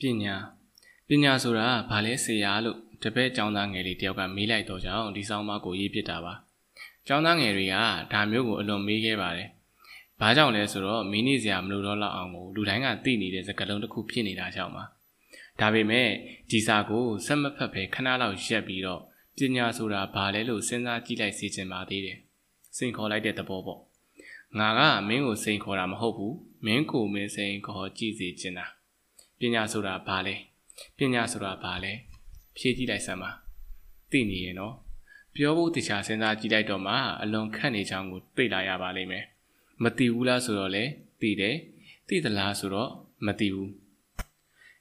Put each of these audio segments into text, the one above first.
ပညာပညာဆိုတာဘာလဲဆရာလို့တပည့်ចောင်းသားငယ်လေးတယောက်ကမေးလိုက်တော့ကြောင်းဒီဆောင်မကိုရေးပြတာပါចောင်းသားငယ်တွေကဒါမျိုးကိုအလွန်မေးခဲ့ပါတယ်ဘာကြောင့်လဲဆိုတော့မင်းနေစရာမလိုတော့လောက်အောင်ကိုလူတိုင်းကသိနေတဲ့စကားလုံးတစ်ခုဖြစ်နေတာကြောင့်ပါဒါပေမဲ့ဒီစာကိုစက်မဖက်ပဲခဏလောက်ရက်ပြီးတော့ပညာဆိုတာဘာလဲလို့စဉ်းစားကြည့်လိုက်စေချင်ပါသေးတယ်စိန်ခေါ်လိုက်တဲ့သဘောပေါ့ငါကမင်းကိုစိန်ခေါ်တာမဟုတ်ဘူးမင်းကိုမင်းစိန်ခေါ်ကြည့်စေချင်တာ ပညာဆိုတာဘာလဲပညာဆိုတာဘာလဲဖြည့်ကြည့်လိုက်စမ်းပါသိနေရင်နော်ပြောဖို့တခြားစဉ်းစားကြည့်လိုက်တော့မှအလွန်ခက်နေချောင်းကိုသိလာရပါလိမ့်မယ်မသိဘူးလားဆိုတော့လေသိတယ်သိသလားဆိုတော့မသိဘူး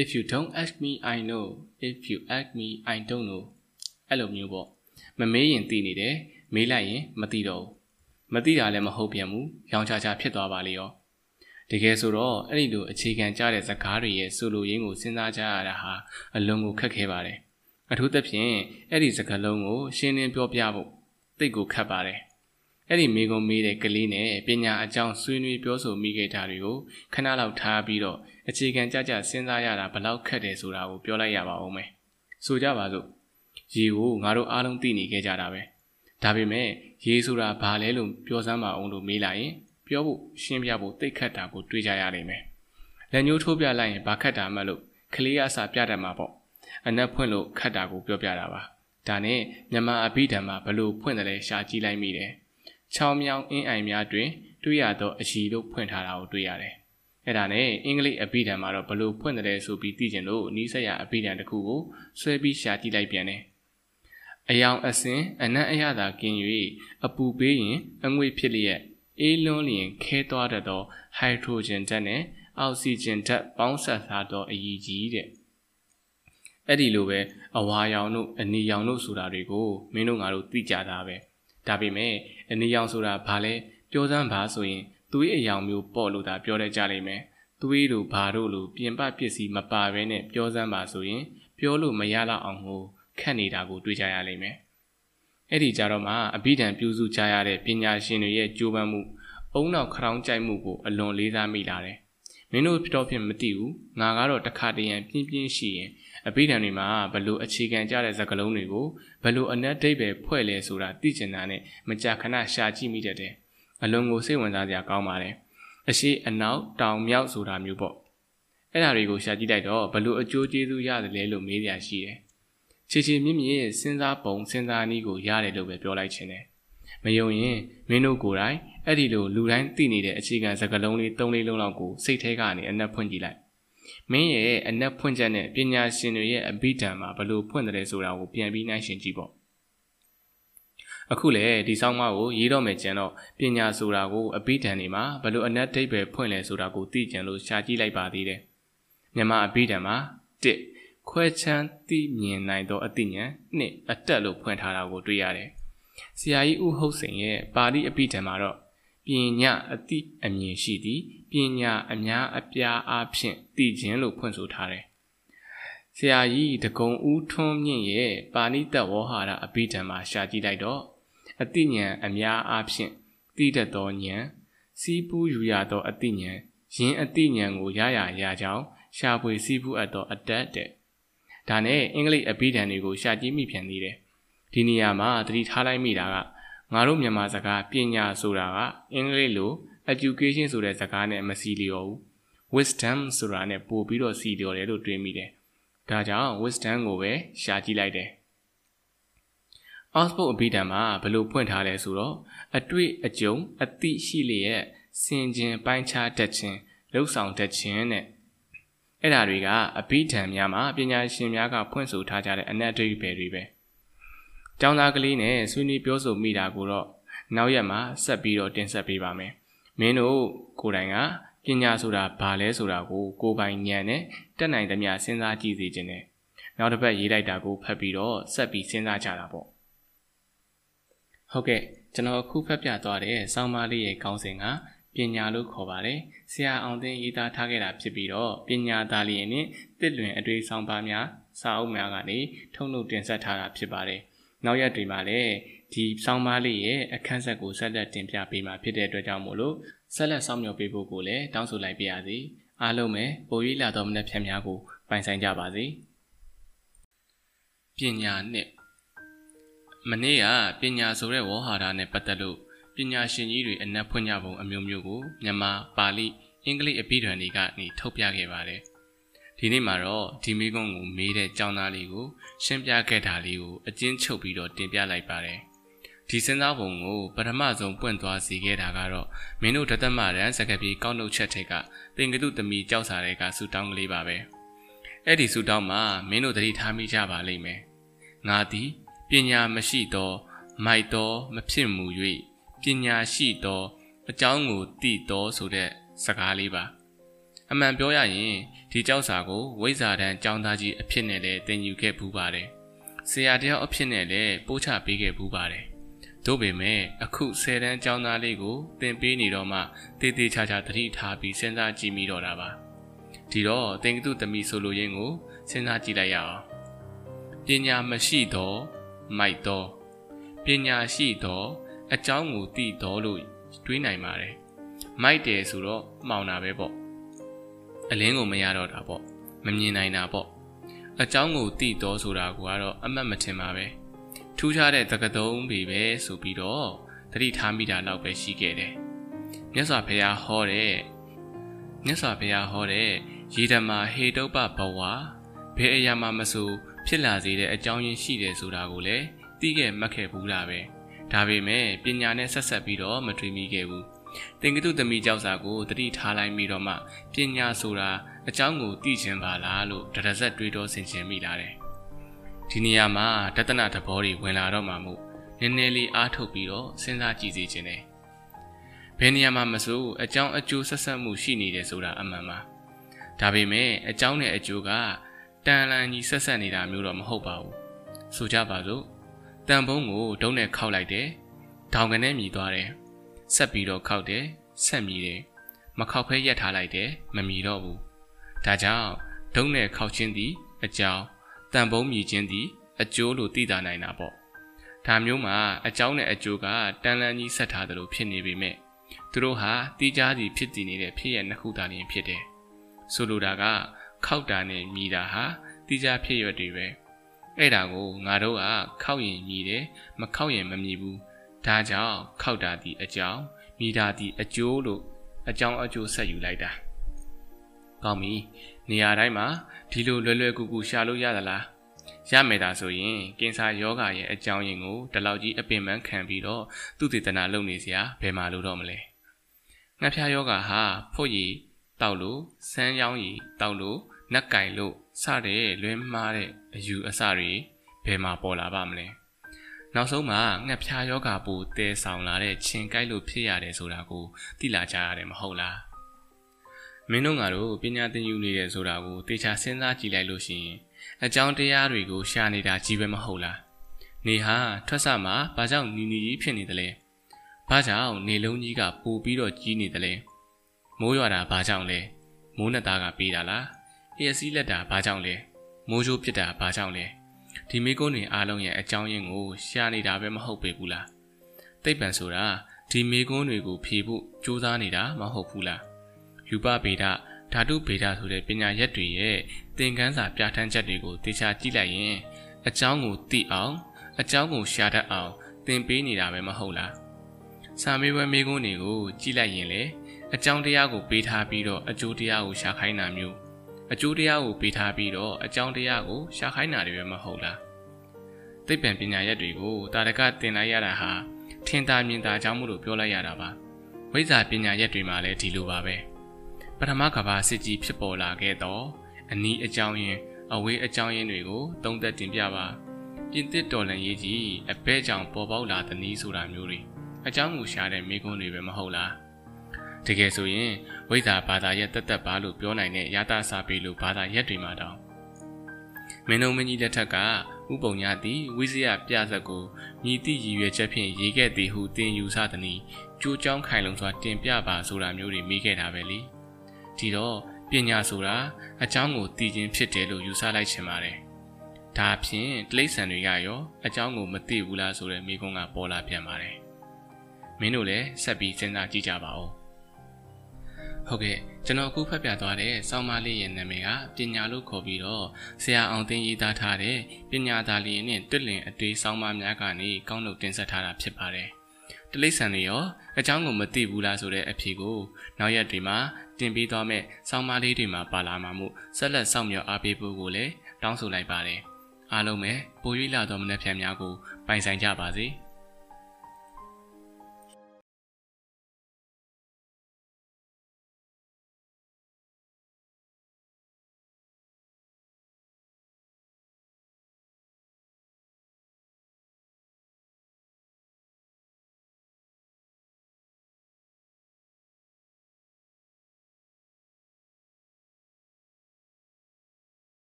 If you don't ask me I know if you ask me I don't know အဲ့လိုမျိုးပေါ့မမေးရင်သိနေတယ်မေးလိုက်ရင်မသိတော့ဘူးမသိတာလည်းမဟုတ်ပြန်ဘူးရောင်ချာချာဖြစ်သွားပါလေရော တကယ်ဆိုတော့အဲ့ဒီလိုအခြေခံကြတဲ့ဇကားတွေရဲ့ဆိုလိုရင်းကိုစဉ်းစားကြရတာဟာအလွန်ကိုခက်ခဲပါတယ်အထူးသဖြင့်အဲ့ဒီစကားလုံးကိုရှင်းလင်းပြောပြဖို့သိကိုခက်ပါတယ်အဲ့ဒီမိကုံမေးတဲ့ကလေးနဲ့ပညာအကြောင်းဆွေးနွေးပြောဆိုမိခဲ့တာတွေကိုခဏလောက်ထားပြီးတော့အခြေခံကြကြစဉ်းစားရတာဘလောက်ခက်တယ်ဆိုတာကိုပြောလိုက်ရပါဦးမယ်ဆိုကြပါစို့ရေကိုငါတို့အားလုံးသိနေခဲ့ကြတာပဲဒါပေမဲ့ရေဆိုတာဘာလဲလို့ပြောစမ်းပါအောင်လို့မေးလိုက်ရင် ပြောဖို့ရှင်းပြဖို့သိခတ်တာကိုတွေးကြရနိုင်မယ်လက်ညှိုးထိုးပြလိုက်ရင်ဘာခတ်တာမှလို့ကလေးအစာပြတတ်မှာပေါ့အနက်ဖွင့်လို့ခတ်တာကိုပြောပြတာပါဒါနဲ့မြန်မာအဘိဓမ္မာဘလို့ဖွင့်တယ်လဲရှာကြည့်လိုက်မိတယ်ချောင်းမြောင်းအင်းအိုင်များတွင်တွေ့ရသောအရှိလို့ဖွင့်ထားတာကိုတွေ့ရတယ်အဲ့ဒါနဲ့အင်္ဂလိပ်အဘိဓမ္မာတော့ဘလို့ဖွင့်တယ်ဆိုပြီးသိကျင်လို့နီးစပ်ရအဘိဓမ္မာတစ်ခုကိုဆွဲပြီးရှာကြည့်လိုက်ပြန်တယ်အယောင်အစင်အနက်အရသာကင်း၍အပူပေးရင်အငွေ့ဖြစ်လျက် အေးလွန်းလျင်ခဲသွားတတ်သောဟိုက်ဒရိုဂျင်ဓာတ်နဲ့အောက်ဆီဂျင်ဓာတ်ပေါင်းစပ်ထားသောအရည်ကြီးတဲ့အဲ့ဒီလိုပဲအဝါရောင်တို့အနီရောင်တို့ဆိုတာတွေကိုမင်းတို့ငါတို့သိကြတာပဲဒါပေမဲ့အနီရောင်ဆိုတာဘာလဲပြောစမ်းပါဆိုရင်သွေးအယောင်မျိုးပေါ့လို့သာပြောတတ်ကြလိမ့်မယ်သွေးတို့ဘာတို့လိုပြင်ပပစ္စည်းမပါဘဲနဲ့ပြောစမ်းပါဆိုရင် ပြောလို့မရတော့အောင်ကိုခက်နေတာကိုတွေ့ကြရလိမ့်မယ်အဲ့ဒီကြတော့မှအဘိဓမ္မာပြုစုကြရတဲ့ပညာရှင်တွေရဲ့ကြိုးပမ်းမှု အုံနောက်ခရောင်းကြိုက်မှုကိုအလွန်လေးစားမိလာတယ်မင်းတို့တော့ဖြင့်မသိဘူးငါကတော့တခါတရံပြင်းပြင်းရှိရင်အဘိဓမ္မာတွေမှာဘလို့အခြေခံကြတဲ့ဇာတ်ကလုံးတွေကိုဘလို့အနက်ဒိတ်ပဲဖွဲ့လဲဆိုတာသိကျင်တာနဲ့မကြာခဏရှာကြည့်မိတတ်တယ်အလွန်ကိုစိတ်ဝင်စားစရာကောင်းပါတယ်အရှိအနောက်တောင်မြောက်ဆိုတာမျိုးပေါ့အဲ့ဒါတွေကိုရှာကြည့်လိုက်တော့ဘလို့အကျိုးကျေးဇူးရတယ်လဲလို့မေးရရှိတယ်ချေချေမြင့်မြင့်စဉ်းစားပုံစဉ်းစားနည်းကိုရတယ်လို့ပဲပြောလိုက်ခြင်းတယ် မယုံရင်မင်းတို့ကိုယ်တိုင်အဲ့ဒီလိုလူတိုင်းသိနေတဲ့အခြေခံစကားလုံးလေး၃လေးလုံးလောက်ကိုစိတ်ထဲကနေအနက်ဖွင့်ကြည့်လိုက်မင်းရဲ့အနက်ဖွင့်ချက်နဲ့ပညာရှင်တွေရဲ့အဘိဓမ္မာဘလို့ဖွင့်တယ်ဆိုတာကိုပြန်ပြီးနှိုင်းယှဉ်ကြည့်ပေါ့အခုလေဒီဆောင်းမကိုရေးတော့မယ်ကျန်တော့ပညာဆိုတာကိုအဘိဓမ္မာတွေမှာဘလို့အနက်ဒိတ်ပဲဖွင့်လဲဆိုတာကိုသိကြလို့ရှာကြည့်လိုက်ပါသေးတယ်မြန်မာအဘိဓမ္မာ1ခွဲချမ်းသိမြင်နိုင်သောအသိဉာဏ်နှစ်အတက်လို့ဖွင့်ထားတာကိုတွေ့ရတယ် ဆရာကြီးဦးဟုတ်စိန်ရဲ့ပါဠိအပိဓမ္မာတော့ပညာအတိအမြင်ရှိသည်ပညာအများအပြားအားဖြင့်သိခြင်းလို့ဖွင့်ဆိုထားတယ်ဆရာကြီးတကုံဦးထွန်းမြင့်ရဲ့ပါဏိတဝေါဟာရအပိဓမ္မာရှာကြည့်လိုက်တော့အတိညာအများအားဖြင့်သိတတ်သောဉာဏ်စီးပူးယူရသောအတိညာယင်းအတိညာကိုရရရကြောင်းရှာဖွေစီးပူးအပ်သောအတတ်တဲ့ဒါနဲ့အင်္ဂလိပ်အပိဓာန်တွေကိုရှာကြည့်မိပြန်သေးတယ် ဒီနေရာမှာသတိထားလိုက်မိတာကငါတို့မြန်မာစကားပညာဆိုတာကအင်္ဂလိပ်လို education ဆိုတဲ့စကားနဲ့မစီလျော်ဘူး wisdom ဆိုတာနဲ့ပို့ပြီးတော့စီလျော်တယ်လို့တွေးမိတယ်ဒါကြောင့် wisdom ကိုပဲရှာကြည့်လိုက်တယ် Oxford အဘိဓမ္မာဘယ်လိုဖွင့်ထားလဲဆိုတော့အတွေ့အကြုံအသိရှိလျက်စင်ကျင်ပိုင်းခြားတတ်ခြင်းလှုပ်ဆောင်တတ်ခြင်းနဲ့အဲ့ဓာတွေကအဘိဓမ္မာများမှာပညာရှင်များကဖွင့်ဆိုထားကြတဲ့အနက်အဓိပ္ပာယ်တွေပဲ။ ကျောင်းသားကလေးနဲ့ဆွေးနွေးပြောဆိုမိတာကိုတော့နောက်ရက်မှာဆက်ပြီးတော့တင်ဆက်ပေးပါမယ်။မင်းတို့ကိုယ်တိုင်ကပညာဆိုတာဘာလဲဆိုတာကိုကိုယ်ပိုင်ဉာဏ်နဲ့တက်နိုင်သမျှစဉ်းစားကြည့်စေခြင်းနဲ့နောက်တစ်ပတ်ရေးလိုက်တာကိုဖတ်ပြီးတော့ဆက်ပြီးစဉ်းစားကြတာပေါ့။ဟုတ်ကဲ့ကျွန်တော်အခုဖတ်ပြသွားတဲ့ဆောင်းပါးလေးရဲ့ခေါင်းစဉ်ကပညာလို့ခေါ်ပါတယ်။ဆရာအောင်သိန်းရေးသားထားခဲ့တာဖြစ်ပြီးတော့ပညာသားလျင်နဲ့တစ်လွင်အတွေ့ဆောင်ပါများစာအုပ်များကနေထုံလုပ်တင်ဆက်ထားတာဖြစ်ပါတယ်။ နောက်ရက်တွေမှာလည်းဒီဆောင်းပါးလေးရဲ့အခန်းဆက်ကိုဆက်လက်တင်ပြပေးမှာဖြစ်တဲ့အတွက်ကြောင့်မို့လို့ဆက်လက်ဆောင်မြော်ပေးဖို့ကိုလည်းတောင်းဆိုလိုက်ပါရစေအားလုံးပဲပို၍လာတော်မတဲ့ဖြတ်များကိုပိုင်ဆိုင်ကြပါစေပညာနှစ်မနေ့ကပညာဆိုတဲ့ဝေါ်ဟာရနဲ့ပတ်သက်လို့ပညာရှင်ကြီးတွေအနက်ဖွင့်ကြပုံအမျိုးမျိုးကိုမြန်မာပါဠိအင်္ဂလိပ်အပိဓာန်တွေကနေထုတ်ပြခဲ့ပါတယ် ဒီနေ့မှာတော့ဒီမိကုန်းကိုမေးတဲ့ចောင်းသားလေးကိုရှင်းပြခဲ့တာလေးကိုအကျဉ်းချုပ်ပြီးတော့တင်ပြလိုက်ပါတယ်ဒီစဉ်းစားပုံကိုပထမဆုံးပွင့်သွားစေခဲ့တာကတော့မင်းတို့တသက်မရန်စကပြေကောက်နှုတ်ချက်ထိတ်ကတင်ကတုသမီကြောက်စာတွေကဆူတောင်းကလေးပါပဲအဲ့ဒီဆူတောင်းမှာမင်းတို့တတိထားမိကြပါလိမ့်မယ်ငါသည်ပညာမရှိသော မိုက်သောမဖြစ်မူ၍ပညာရှိသောအကြောင်းကိုသိသောဆိုတဲ့စကားလေးပါ အမှန်ပြောရရင်ဒီကြောက်စာကိုဝိဇာတန်ចောင်းသားကြီးအဖြစ်နဲ့လည်းသင်ယူခဲ့ပူးပါတယ်ဆရာတယောက်အဖြစ်နဲ့လည်းပို့ချပေးခဲ့ပူးပါတယ်တို့ပေမဲ့အခုဆယ်တန်းကျောင်းသားလေးကိုသင်ပေးနေတော့မှတေးသေးချာချာသတိထားပြီးစဉ်းစားကြည့်မိတော့တာပါဒီတော့သင်္ကတုသမီးဆိုလိုရင်းကိုစဉ်းစားကြည့်လိုက်ရအောင်ပညာမရှိတော့မိုက်တော့ပညာရှိတော့အကြောင်းကိုသိတော့လို့တွေးနိုင်ပါတယ်မိုက်တယ်ဆိုတော့မှောင်တာပဲပေါ့ အလင်းကိုမရတော့တာပေါ့မမြင်နိုင်တာပေါ့အကြောင်းကိုသိတော့ဆိုတာကတော့အမှတ်မထင်ပါပဲထူးခြားတဲ့သကတုံးတွေပဲဆိုပြီးတော့တတိထားမိတာတော့ပဲရှိခဲ့တယ်မြတ်စွာဘုရားဟောတဲ့မြတ်စွာဘုရားဟောတဲ့ရေဓမာဟေတုပဘဝဘယ်အရာမှမဆိုဖြစ်လာစေတဲ့အကြောင်းရင်းရှိတယ်ဆိုတာကိုလည်းသိခဲ့မှတ်ခဲ့ဘူးလားပဲဒါပေမဲ့ပညာနဲ့ဆက်ဆက်ပြီးတော့မတွေးမိခဲ့ဘူး တင်ကတုသမီးကြောက်စာကိုတတိထားလိုက်ပြီးတော့မှပညာဆိုတာအကြောင်းကိုသိခြင်းပါလားလို့တရဇက်တွေးတော့ဆင်ခြင်မိလာတယ်ဒီနေရာမှာတသနာသဘောတွေဝင်လာတော့မှမို့နည်းနည်းလေးအားထုတ်ပြီးတော့စဉ်းစားကြည့်စေခြင်းတယ်ဘယ်နေရာမှာမဆိုအကြောင်းအကျိုးဆက်ဆက်မှုရှိနေတယ်ဆိုတာအမှန်ပါဒါပေမဲ့အကြောင်းနဲ့အကျိုးကတန်လန်ကြီးဆက်ဆက်နေတာမျိုးတော့မဟုတ်ပါဘူးဆိုကြပါစို့တန်ဖုံးကိုဒုံးနဲ့ခောက်လိုက်တယ်ဒေါင်ကနေမြည်သွားတယ် ဆက်ပြီးတော့ခောက်တယ်ဆက်မြည်တယ်မခောက်ဖဲရက်ထားလိုက်တယ်မမြည်တော့ဘူးဒါကြောင့်ဒုံးနဲ့ခောက်ခြင်းသည်အကြောင်းတန်ဖုံးမြည်ခြင်းသည်အကျိုးလို့သိတာနိုင်တာပေါ့ဒါမျိုးမှာအကြောင်းနဲ့အကျိုးကတန်လန်းကြီးဆက်ထားတယ်လို့ဖြစ်နေပေမဲ့သူတို့ဟာတီးခြားစီဖြစ်တည်နေတဲ့ဖြစ်ရနှစ်ခုသာလျှင်ဖြစ်တယ်ဆိုလိုတာကခောက်တာနဲ့မြည်တာဟာတီးခြားဖြစ်ရွက်တွေပဲအဲ့ဒါကိုငါတို့ကခောက်ရင်မြည်တယ်မခောက်ရင်မမြည်ဘူး ဒါကြောင့်ခောက်တာဒီအကြောင်းမြည်တာဒီအကျိုးလို့အကြောင်းအကျိုးဆက်ယူလိုက်တာကောင်းပြီနေရာတိုင်းမှာဒီလိုလွယ်လွယ်ကူကူရှာလို့ရသလားရမယ်တာဆိုရင်ကင်ဆာယောဂါရဲ့အကြောင်းရင်းကိုဒီလောက်ကြီးအပင်ပန်းခံပြီးတော့သူတည်တနာလုပ်နေစရာဘယ်မှာလို့တော့မလဲငှက်ဖျားယောဂါဟာဖို့ရည်တောက်လို့ဆန်းရောင်းရည်တောက်လို့နက်ကင်လို့စတဲ့လွဲမှားတဲ့အယူအဆတွေဘယ်မှာပေါ်လာပါမလဲ နောက်ဆုံးမှာငှက်ဖျားယောဂါပူတဲဆောင်လာတဲ့ချင်းကိုက်လို့ဖြစ်ရတယ်ဆိုတာကိုသိလာကြရတယ်မဟုတ်လားမင်းတို့ငါတို့ပညာသင်ယူနေတယ်ဆိုတာကိုတေချာစဉ်းစားကြည့်လိုက်လို့ရှိရင်အကြောင်းတရားတွေကိုရှာနေတာကြီးပဲမဟုတ်လားနေဟာထွက်ဆမှာဘာကြောင့်နီနီကြီးဖြစ်နေသလဲဘာကြောင့်နေလုံးကြီးကပိုပြီးတော့ကြီးနေသလဲမိုးရွာတာဘာကြောင့်လဲမိုးနဲ့သားကပေးတာလားအရစီးလက်တာဘာကြောင့်လဲမိုးချိုးဖြစ်တာဘာကြောင့်လဲ ဒီမိကုန်းတွေအားလုံးရဲ့အကြောင်းရင်းကိုရှာနေတာပဲမဟုတ်ပေဘူးလားသိပ္ပံဆိုတာဒီမိကုန်းတွေကိုဖြေဖို့ကြိုးစားနေတာမဟုတ်ဘူးလားယူပဗေဒဓာတုဗေဒဆိုတဲ့ပညာရက်တွေရဲ့သင်ခန်းစာပြဋ္ဌာန်းချက်တွေကိုတေချာကြည့်လိုက်ရင်အကြောင်းကိုသိအောင်အကြောင်းကိုရှာတတ်အောင်သင်ပေးနေတာပဲမဟုတ်လားစာမေးပွဲမေးခွန်းတွေကိုကြည့်လိုက်ရင်လေအကြောင်းတရားကိုပေးထားပြီးတော့အကျိုးတရားကိုရှာခိုင်းတာမျိုး အကျိုးတရားကိုပေးထားပြီးတော့အကြောင်းတရားကိုရှာခိုင်းတာတွေပဲမဟုတ်လားသိပ္ပံပညာရက်တွေကိုတာရကသင်လိုက်ရတာဟာထင်သာမြင်သာကြောင်းမှုလို့ပြောလိုက်ရတာပါဝိဇ္ဇာပညာရက်တွေမှာလည်းဒီလိုပါပဲပထမကဘာစစ်ကြီးဖြစ်ပေါ်လာခဲ့တော့အနီးအကြောင်းရင်းအဝေးအကြောင်းရင်းတွေကိုသုံးသက်တင်ပြပါပြင်သစ်တော်လန်ရေးကြီးအဘဲကြောင့်ပေါ်ပေါက်လာတဲ့နည်းဆိုတာမျိုးတွေအကြောင်းကိုရှားတဲ့မိကွန်းတွေပဲမဟုတ်လား တကယ်ဆိုရင်ဝိဇ္ဇာဘာသာရဲ့တက်တက်ပါလို့ပြောနိုင်တဲ့ရတာစာပေလို့ဘာသာရက်တွေမှာတောင်မင်းတို့မင်းကြီးလက်ထက်ကဥပုံညာသည်ဝိဇ္ဇာပြဆက်ကိုမြည်သည့်ရည်ရွယ်ချက်ဖြင့်ရေးခဲ့သည်ဟုတင်ယူဆသည်။ကြိုးကြောင်းခိုင်လုံစွာတင်ပြပါဆိုတာမျိုးတွေမိခဲ့တာပဲလေ။ဒီတော့ပညာဆိုတာအကြောင်းကိုသိခြင်းဖြစ်တယ်လို့ယူဆလိုက်ချင်ပါတယ်။ဒါဖြင့်တိရစ္ဆာန်တွေကရောအကြောင်းကိုမသိဘူးလားဆိုတဲ့မိကုန်းကပေါ်လာပြန်ပါတယ်။မင်းတို့လည်းဆက်ပြီးစဉ်းစားကြည့်ကြပါဦး။ ဟုတ်ကဲ့ကျွန်တော်အခုဖတ်ပြသွားတဲ့ဆောင်းမလေးရဲ့နာမည်ကပညာလို့ခေါ်ပြီးတော့ဆရာအောင်သိန်းရေးသားထားတဲ့ပညာသားလေးနဲ့တွစ်လင်အတွေးဆောင်းမများကနေကောင်းလို့တင်ဆက်ထားတာဖြစ်ပါတယ်။တလိษံတွေရောအကြောင်းကိုမသိဘူးလားဆိုတဲ့အဖြေကိုနောက်ရက်တွေမှာတင်ပေးသွားမယ့်ဆောင်းမလေးတွေမှာပါလာမှာမို့ဆက်လက်စောင့်မျှော်အားပေးဖို့ကိုလည်းတောင်းဆိုလိုက်ပါတယ်။အားလုံးပဲပို၍လာသောမနက်ဖြန်များကိုပိုင်ဆိုင်ကြပါစေ။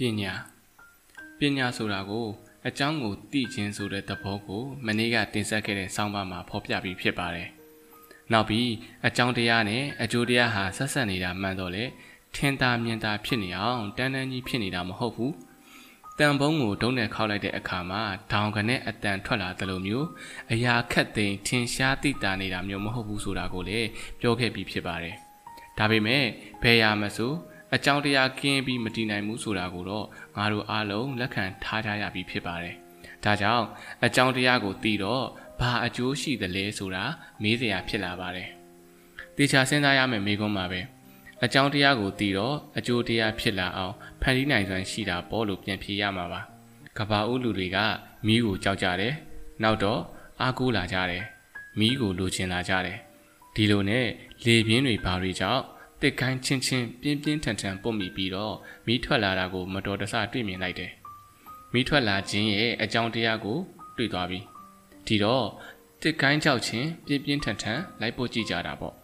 ပညာပညာဆိုတာကိုအကြောင်းကိုသိခြင်းဆိုတဲ့သဘောကိုမနေ့ကတင်ဆက်ခဲ့တဲ့ဆောင်းပါးမှာဖော်ပြပြီးဖြစ်ပါတယ်။နောက်ပြီးအကြောင်းတရားနဲ့အကျိုးတရားဟာဆက်ဆက်နေတာမှန်တော့လေထင်သာမြင်သာဖြစ်နေအောင်တန်းတန်းကြီးဖြစ်နေတာမဟုတ်ဘူး။တန်ဘုံကိုဒုံးနဲ့ခောက်လိုက်တဲ့အခါမှာဒေါင်ကနေအတန်ထွက်လာသလိုမျိုးအရာခက်သိမ်းထင်ရှားသိတာနေတာမျိုးမဟုတ်ဘူးဆိုတာကိုလည်းပြောခဲ့ပြီးဖြစ်ပါတယ်။ဒါပေမဲ့ဘယ်ရာမဆို အကြောင်းတရားကင်းပြီးမတည်နိုင်ဘူးဆိုတာကိုတော့ငါတို့အားလုံးလက်ခံထားကြရပြီးဖြစ်ပါတယ်။ဒါကြောင့်အကြောင်းတရားကိုသိတော့ဘာအကျိုးရှိသလဲဆိုတာမေးစရာဖြစ်လာပါတယ်။တေချာစဉ်းစားရမယ့်မေးခွန်းပါပဲ။အကြောင်းတရားကိုသိတော့အကျိုးတရားဖြစ်လာအောင်ဖန်တီးနိုင်စွမ်းရှိတာပေါ့လို့ပြန်ဖြေရမှာပါ။ကဘာဦးလူတွေကမီးကိုကြောက်ကြတယ်။နောက်တော့အားကိုးလာကြတယ်။မီးကိုလိုချင်လာကြတယ်။ဒီလိုနဲ့လေပြင်းတွေဘာတွေကြောင့် တစ်ကိုင်းချင်းချင်းပြင်းပြင်းထန်ထန်ပုတ်မိပြီးတော့မီးထွက်လာတာကိုမတော်တဆတွေ့မြင်လိုက်တယ်။မီးထွက်လာခြင်းရဲ့အကြောင်းတရားကို တွေ့သွားပြီ။ဒီတော့တစ်ကိုင်းကြောက်ချင်းပြင်းပြင်းထန်ထန်လိုက်ပို့ကြည့်ကြတာပေါ့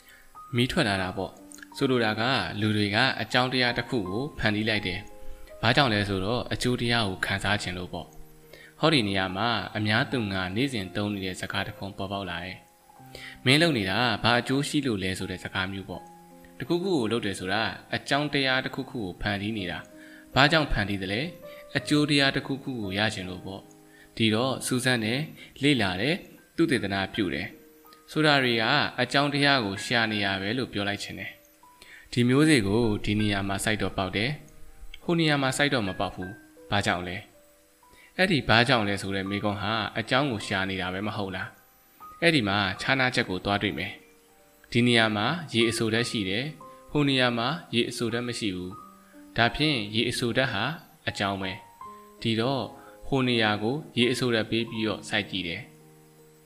။မီးထွက်လာတာပေါ့။ဆိုလိုတာကလူတွေကအကြောင်းတရားတစ်ခုကိုဖန်တီးလိုက်တယ်။ဘာကြောင့်လဲဆိုတော့အကျိုးတရားကိုခံစားခြင်းလို့ပေါ့။ဟောဒီနေရာမှာအများသူငါနေ့စဉ်သုံးနေတဲ့စကားတစ်ခုပေါ်ပေါက်လာတယ်။မင်းလုံနေတာဘာအကျိုးရှိလို့လဲဆိုတဲ့စကားမျိုးပေါ့။ တခုခုကိုလုပ်တယ်ဆိုတာအကြောင်းတရားတစ်ခုခုကိုဖန်တီးနေတာဘာကြောင့်ဖန်တီးတယ်လဲအကျိုးတရားတစ်ခုခုကိုရချင်လို့ပေါ့ဒီတော့စူးစမ်းတယ်လေ့လာတယ်သူတည်တနာပြုတယ်ဆိုတာတွေကအကြောင်းတရားကိုရှာနေရပဲလို့ပြောလိုက်ချင်တယ်ဒီမျိုးစေ့ကိုဒီနေရာမှာစိုက်တော့ပေါက်တယ်ဟိုနေရာမှာစိုက်တော့မပေါက်ဘူးဘာကြောင့်လဲအဲ့ဒီဘာကြောင့်လဲဆိုတဲ့မိကုံးဟာအကြောင်းကိုရှာနေတာပဲမဟုတ်လားအဲ့ဒီမှာခြားနာချက်ကိုသွားတွေ့မယ် ဒီနေရာမှာရေအဆိုဓာတ်ရှိတယ်ဟိုနေရာမှာရေအဆိုဓာတ်မရှိဘူးဒါဖြင့်ရေအဆိုဓာတ်ဟာအကြောင်းပဲဒီတော့ဟိုနေရာကိုရေအဆိုဓာတ်ပေးပြီးတော့စိုက်ကြည့်တယ်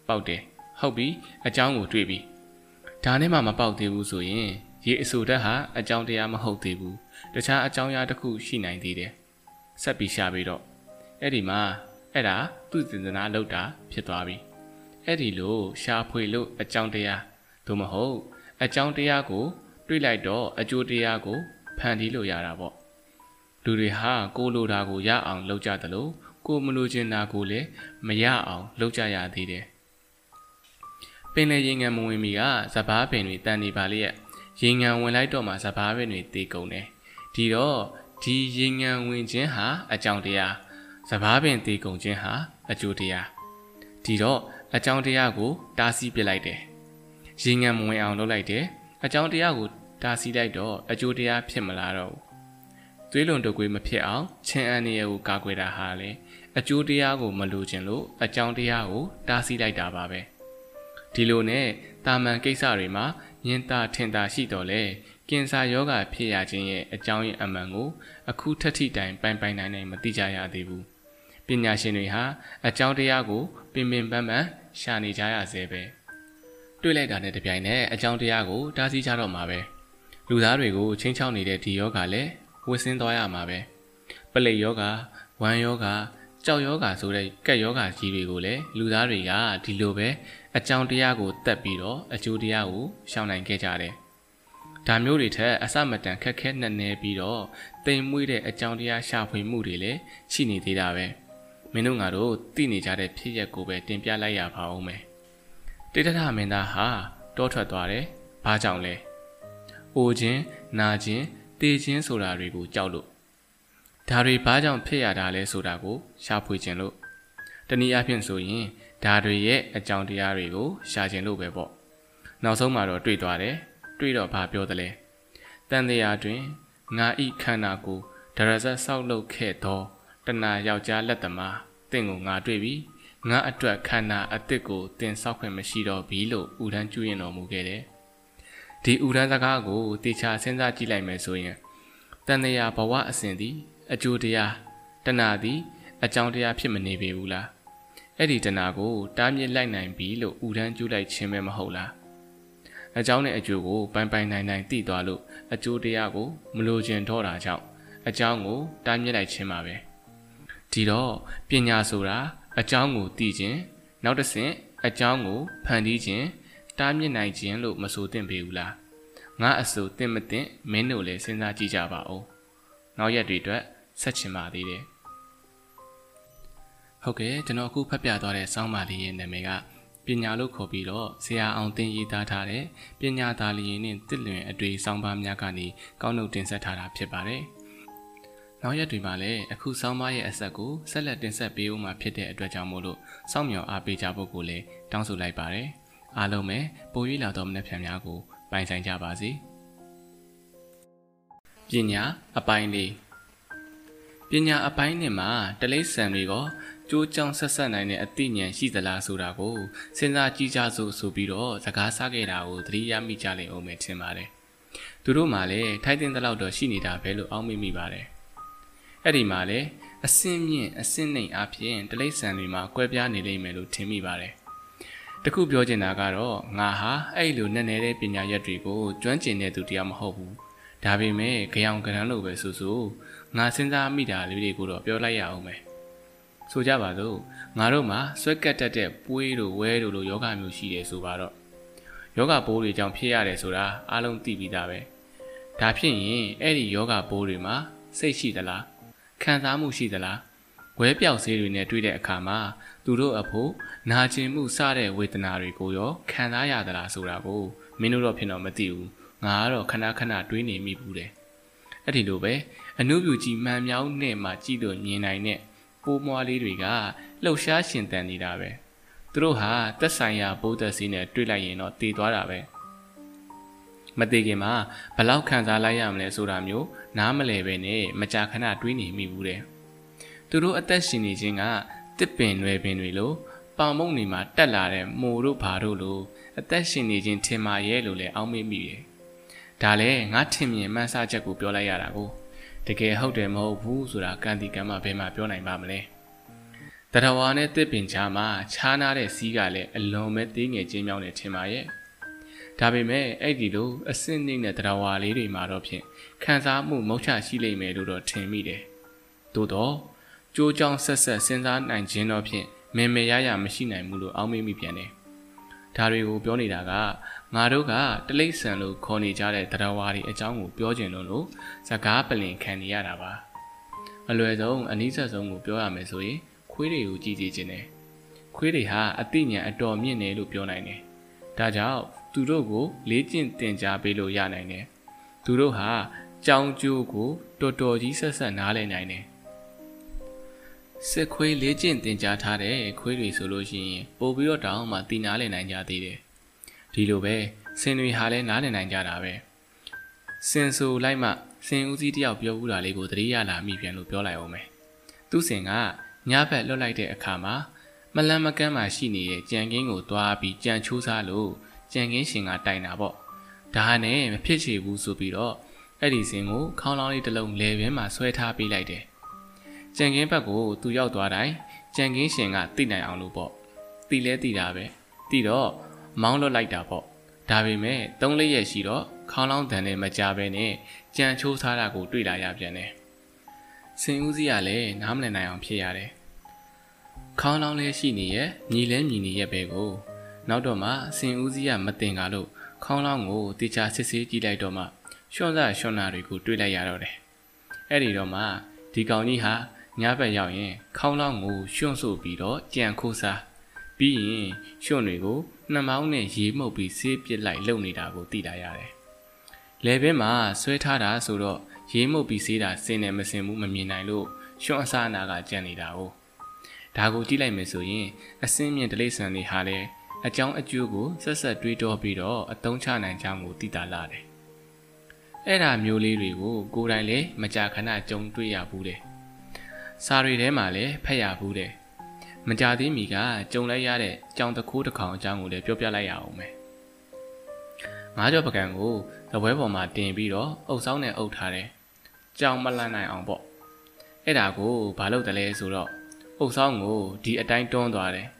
ပေါက်တယ်ဟုတ်ပြီအကြောင်းကိုတွေ့ပြီဒါနဲ့မှမပေါက်သေးဘူးဆိုရင်ရေအဆိုဓာတ်ဟာအကြောင်းတရားမဟုတ်သေးဘူးတခြားအကြောင်းအရာတစ်ခုရှိနိုင်သေးတယ်ဆက်ပြီးရှာပြီးတော့အဲ့ဒီမှာအဲ့ဒါသူ့စင်စနာလောက်တာဖြစ်သွားပြီအဲ့ဒီလိုရှာဖွေလို့အကြောင်းတရား သို့မဟုတ်အကြောင်းတရားကို တွေးလိုက်တော့အကျိုးတရားကိုဖန်တီးလို့ရတာပေါ့လူတွေဟာကိုလိုတာကိုရအောင်လုပ်ကြတယ်လို့ကိုမလိုချင်တာကိုလည်းမရအောင်လုပ်ကြရသေးတယ်ပင်လေရေငံမဝင်မီကစပားပင်တွေတန်နေပါလေရေငံဝင်လိုက်တော့မှစပားပင်တွေတေကုန်တယ်ဒီတော့ဒီရေငံဝင်ခြင်းဟာအကြောင်းတရားစပားပင်တေကုန်ခြင်းဟာအကျိုးတရားဒီတော့အကြောင်းတရားကိုတားဆီးပစ်လိုက်တယ် ရေငံမဝင်အောင်လုပ်လိုက်တယ်အကြောင်းတရားကိုတားဆီးလိုက်တော့အကျိုးတရားဖြစ်မလာတော့ဘူးသွေးလွန်တကွေးမဖြစ်အောင်ချင်းအန်ရကိုကာကွယ်တာဟာလေအကျိုးတရားကိုမလိုချင်လို့အကြောင်းတရားကိုတားဆီးလိုက်တာပါပဲဒီလိုနဲ့တာမန်ကိစ္စတွေမှာညင်တာထင်တာရှိတော်လဲကင်ဆာယောဂဖြစ်ရခြင်းရဲ့အကြောင်းရင်းအမှန်ကိုအခုထက်ထိတိုင်ပိုင်ပိုင်နိုင်နိုင်မသိကြရသေးဘူးပညာရှင်တွေဟာအကြောင်းတရားကိုပင်ပင်ပန်းပန်းရှာနေကြရသေးပဲ။ တွေ့လိုက်တာနဲ့တပြိုင်နက်အကြောင်းတရားကိုတားဆီးကြတော့မှာပဲလူသားတွေကိုချင်းချောက်နေတဲ့ဒီယောဂလည်းဝစ်စင်းသွားရမှာပဲပလိယောဂဝမ်းယောဂကြောက်ယောဂဆိုတဲ့ကက်ယောဂကြီးတွေကိုလည်းလူသားတွေကဒီလိုပဲအကြောင်းတရားကိုတက်ပြီးတော့အကျိုးတရားကိုရှောင်နိုင်ခဲ့ကြတယ်ဒါမျိုးတွေထက်အစမတန်ခက်ခဲနှက်နေပြီးတော့တိမ်မွေးတဲ့အကြောင်းတရားရှာဖွေမှုတွေလည်းရှိနေသေးတာပဲမင်းတို့ငါတို့သိနေကြတဲ့ဖြစ်ရက်ကိုပဲတင်ပြလိုက်ရပါဦးမယ် တေတထမင်းသားဟာတောထွက်သွားတယ်။ဘာကြောင့်လဲ။အိုခြင်း၊နာခြင်း၊တေခြင်းဆိုတာတွေကိုကြောက်လို့ဒါတွေဘာကြောင့်ဖြစ်ရတာလဲဆိုတာကိုရှာဖွေခြင်းလို့တနည်းအားဖြင့်ဆိုရင်ဒါတွေရဲ့အကြောင်းတရားတွေကိုရှာကျင်လို့ပဲပေါ့နောက်ဆုံးမှာတော့တွေ့သွားတယ်တွေ့တော့ဘာပြောသလဲတန်တရားတွင်ငါဤခန္ဓာကိုဒရဇတ်ဆောက်လုပ်ခဲ့သောတဏယောက်ျားလက်သမားတင့်ကိုငါတွေ့ပြီ ငါအတွက်ခန္ဓာအစ်စ်ကိုတင်ဆောက်ခွင့်မရှိတော့ဘူးလို့ဥဒန်းကျွရင်တော်မူခဲ့တယ်ဒီဥဒန်းစကားကိုတေချာစဉ်းစားကြည့်လိုက်မယ်ဆိုရင်တန်တရားဘဝအစဉ်သည်အကျိုးတရားတဏသည်အကြောင်းတရားဖြစ်မနေပေဘူးလားအဲ့ဒီတဏကိုတားမြစ်လိုက်နိုင်ပြီလို့ဥဒန်းကျူးလိုက်ခြင်းပဲမဟုတ်လားအကြောင်းနဲ့အကျိုးကိုပိုင်ပိုင်နိုင်နိုင်သိသွားလို့အကျိုးတရားကိုမလိုချင်တော့တာကြောင့်အကြောင်းကိုတားမြစ်လိုက်ခြင်းပါပဲဒီတော့ပညာဆိုတာ အကြောင်းကိုသိခြင်းနောက်တစ်ဆင့်အကြောင်းကိုဖန်တီးခြင်းတားမြစ်နိုင်ခြင်းလို့မဆိုသင့်ပေဘူးလားငါအဆိုသင့်မသင့်မင်းတို့လည်းစဉ်းစားကြည့်ကြပါဦးနောက်ရက်တွေအတွက်ဆက်ချင်ပါသေးတယ်ဟုတ်ကဲ့ကျွန်တော်အခုဖတ်ပြသွားတဲ့စောင်းပါလေးရဲ့နာမည်ကပညာလို့ခေါ်ပြီးတော့ဆရာအောင်တင်ရေးသားထားတဲ့ပညာသားလျင်နဲ့တစ်လွင်အတွေ့စောင်းပါများကနေကောက်နှုတ်တင်ဆက်ထားတာဖြစ်ပါတယ်။ နောက်ရက်တွေမှာလည်းအခုစောင်းပါရဲ့အဆက်ကိုဆက်လက်တင်ဆက်ပေးဦးမှာဖြစ်တဲ့အတွက်ကြောင့်မို့လို့စောင့်မျှော်အားပေးကြဖို့ကိုလည်းတောင်းဆိုလိုက်ပါတယ်။အားလုံးပဲပို၍လာသောမနှက်ဖြန်များကိုပိုင်ဆိုင်ကြပါစေ။ပညာအပိုင်းလေးပညာအပိုင်းနဲ့မှာတလိษံတွေကကြိုးကြောင်ဆက်ဆက်နိုင်တဲ့အသိဉာဏ်ရှိသလားဆိုတာကိုစဉ်းစားကြည့်ကြစို့ဆိုပြီးတော့စကားဆခဲ့တာကိုသတိရမိကြလိမ့်အောင်မယ်ထင်ပါတယ်။သူတို့မှလည်းထိုက်တင်တဲ့လောက်တော့ရှိနေတာပဲလို့အောက်မေ့မိပါတယ်။ အဲ့ဒီမှာလည်းအစင်းမြင့်အစင်းနှိမ်အဖြစ်တလိษံတွေမှာကွဲပြားနေလိမ့်မယ်လို့ထင်မိပါတယ်။တခုပြောချင်တာကတော့ငါဟာအဲ့လိုနဲ့နေတဲ့ပညာရက်တွေကိုကျွမ်းကျင်တဲ့သူတရားမဟုတ်ဘူး။ဒါပေမဲ့ကြောင်ကရန်လို့ပဲဆိုဆိုငါစဉ်းစားမိတာလေးတွေကိုတော့ပြောလိုက်ရအောင်မယ်ဆိုကြပါစို့ငါတို့မှာဆွဲကတ်တတ်တဲ့ပွေးတို့ဝဲတို့လိုယောဂမျိုးရှိတယ်ဆိုပါတော့ယောဂပိုးတွေကြောင့်ဖြစ်ရတယ်ဆိုတာအားလုံးသိပြီးသားပဲဒါဖြစ်ရင်အဲ့ဒီယောဂပိုးတွေမှာစိတ်ရှိသလား ခံစားမှုရှိသလားဝဲပြောက်ဆေးတွေနဲ့တွေ့တဲ့အခါမှာသူတို့အဖို့နာကျင်မှုစတဲ့ဝေဒနာတွေကိုရောခံစားရသလားဆိုတာကိုမင်းတို့တော့ဖြစ်တော့မသိဘူးငါကတော့ခဏခဏတွေးနေမိဘူးတယ်အဲ့ဒီလိုပဲအနုပြူကြီးမှန်မြောင်းနဲ့မှကြည့်လို့မြင်နိုင်တဲ့ပိုးမွားလေးတွေကလှုပ်ရှားရှင်သန်နေတာပဲသူတို့ဟာသက်ဆိုင်ရာဘုဒ္ဓစီနဲ့တွေ့လိုက်ရင်တော့တည်သွားတာပဲ မသေးခင်မှာဘလောက်ခံစားလိုက်ရမလဲဆိုတာမျိုးနားမလဲပဲနဲ့မကြာခဏတွေးနေမိဘူးတဲ့သူတို့အသက်ရှင်နေခြင်းကတစ်ပင်ရွယ်ပင်တွေလိုပေါင်မုံနေမှာတက်လာတဲ့မိုတို့ဘာတို့လိုအသက်ရှင်နေခြင်းထင်မာရဲ့လို့လည်းအောက်မေ့မိတယ်ဒါလည်းငါထင်မြင်မှန်းဆချက်ကိုပြောလိုက်ရတာကိုတကယ်ဟုတ်တယ်မဟုတ်ဘူးဆိုတာကံတီကံမဘယ်မှာပြောနိုင်ပါမလဲတရဝါနဲ့တစ်ပင်ချာမှာခြားနာတဲ့စီးကလည်းအလွန်ပဲသေးငယ်ချင်းမြောင်းနေထင်ပါရဲ့ ဒါပေမဲ့အဲ့ဒီလိုအစင်းနေတဲ့တရဝါလေးတွေမှာတော့ဖြင့်ခံစားမှုမုတ်ချရှိလိမ့်မယ်လို့တော့ထင်မိတယ်သို့တော့ကြိုးကြောင်ဆက်ဆက်စဉ်းစားနိုင်ခြင်းတော့ဖြင့်မင်မေရရမရှိနိုင်ဘူးလို့အောက်မေ့မိပြန်တယ်ဒါတွေကိုပြောနေတာကငါတို့ကတလိษံလို့ခေါ်နေကြတဲ့တရားဝါတွေအကြောင်းကိုပြောကျင်လို့လို့စကားပလင်ခံနေရတာပါအလွယ်ဆုံးအနည်းဆက်ဆုံးကိုပြောရမယ်ဆိုရင်ခွေးတွေကိုကြည့်ကြည့်ခြင်းတယ်ခွေးတွေဟာအသိဉာဏ်အတော်မြင့်တယ်လို့ပြောနိုင်တယ်ဒါကြောင့် သူတို့ကို လေ့ကျင့်သင်ကြားပေးလို့ရနိုင်တယ်သူတို့ဟာကြောင်ကျိုးကိုတော်တော်ကြီးဆက်ဆက်နားလည်နိုင်တယ်စစ်ခွေးလေ့ကျင့်သင်ကြားထားတဲ့ခွေးတွေဆိုလို့ရှိရင်ပို့ပြီးတော့တောင်းမှတည်နာလည်နိုင်ကြသေးတယ်ဒီလိုပဲစင်တွေဟာလည်းနားလည်နိုင်ကြတာပဲစင်ဆိုလိုက်မှစင်ဦးစီးတယောက်ပြောဦးတာလေးကိုသတိရလာမိပြန်လို့ပြောလိုက်အောင်မယ်သူ့စင်ကညဘက်လွတ်လိုက်တဲ့အခါမှာမလန်မကန်းမှရှိနေတဲ့ကြံကင်းကိုသွားပြီးကြံချိုးစားလို့ ကြံကင်းရှင်ကတိုင်တာပေါ့ဒါနဲ့မဖြစ်ချေဘူးဆိုပြီးတော့အဲ့ဒီစင်ကိုခေါင်းလောင်းလေးတစ်လုံးလေပင်မှာဆွဲထားပေးလိုက်တယ်ကြံကင်းဘက်ကိုသူရောက်သွားတိုင်းကြံကင်းရှင်ကသိနိုင်အောင်လို့ပေါ့သိလဲသိတာပဲသိတော့မောင်းလွတ်လိုက်တာပေါ့ဒါပေမဲ့သုံးလေးရက်ရှိတော့ခေါင်းလောင်းတန်နဲ့မကြပဲနဲ့ကြံချိုးထားတာကိုတွေ့လာရပြန်တယ်စင်ဦးစီးကလည်းနားမလည်နိုင်အောင်ဖြစ်ရတယ်ခေါင်းလောင်းလေးရှိနေရဲ့ညီလဲညီနေရဲ့ပဲကို နောက်တော့မှစင်ဦးစီးကမတင်ကားလို့ခေါင်းလောင်းကိုတေချာစစ်ဆေးကြည့်လိုက်တော့မှရှွန့်စားရှွန့်နာတွေကိုတွေ့လိုက်ရတော့တယ်အဲ့ဒီတော့မှဒီကောင်ကြီးဟာညဘက်ရောက်ရင်ခေါင်းလောင်းကိုရှွန့်ဆိုပြီးတော့ကြံခိုးစားပြီးရင်ရှွန့်တွေကိုနှမောင်းနဲ့ရေမှုတ်ပြီးဆေးပစ်လိုက်လုံနေတာကိုသိလာရတယ်။လေဘင်းမှာဆွဲထားတာဆိုတော့ရေမှုတ်ပြီးဆေးတာစင်နေမစင်ဘူးမမြင်နိုင်လို့ရှွန့်အစားအနာကကြံနေတာကိုဒါကိုကြည့်လိုက်မယ်ဆိုရင်အစင်းမြင့်တိရစ္ဆာန်တွေဟာလည်း အကြောင်းအကျိုးကိုဆက်ဆက်တွေးတောပြီးတော့အသုံးချနိုင်ကြောင်းကိုသိတာလာတယ်။အဲ့ဒါမျိုးလေးတွေကိုကိုယ်တိုင်လည်းမကြာခဏကြုံတွေ့ရဘူးတယ်။စာရီထဲမှာလည်းဖတ်ရဘူးတယ်။မကြသေးမီကကြုံလိုက်ရတဲ့ကြောင်တခိုးတစ်ကောင်အကြောင်းကိုလည်းပြောပြလိုက်ရအောင်မယ်။ငါးကြော်ပကံကိုသပွဲပေါ်မှာတင်ပြီးတော့အုပ်ဆောင်နဲ့အုပ်ထားတယ်။ကြောင်မလန့်နိုင်အောင်ပေါ့။အဲ့ဒါကိုဘာလို့တလဲဆိုတော့အုပ်ဆောင်ကိုဒီအတိုင်းတွန်းသွားတယ်။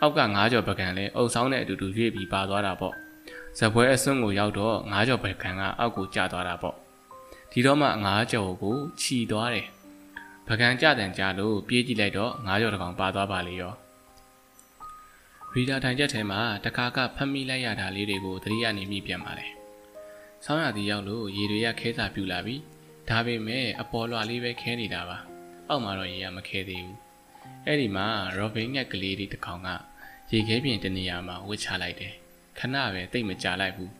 အောက်ကငါးကြော်ပကံလည်းအုပ်ဆောင်နဲ့အတူတူရွေ့ပြီးပါသွားတာပေါ့။ဇပွဲအစွန်းကိုရောက်တော့ငါးကြော်ပကံကအောက်ကိုကျသွားတာပေါ့။ဒီတော့မှငါးကြော်ကိုခြီသွားတယ်။ပကံကြတဲ့ကြလို့ပြေးကြည့်လိုက်တော့ငါးကြော်တစ်ကောင်ပါသွားပါလေရော။ရီဒါထိုင်ချက်ထဲမှာတခါကဖမ်းမိလိုက်ရတာလေးတွေကိုသတိရနေမိပြန်ပါလေ။ဆောင်းရသည်ရောက်လို့ရေတွေကခဲစာပြူလာပြီ။ဒါပေမဲ့အပေါ်လွှာလေးပဲခဲနေတာပါ။အောက်မှာတော့ရေကမခဲသေးဘူး အဲ့ဒီမှာရောဘင်ငှက်ကလေးလေးတစ်ကောင်ကရေခဲပြင်တနေရာမှာဝစ်ချလိုက်တယ်ခဏပဲတိတ်မကြလိုက်ဘူး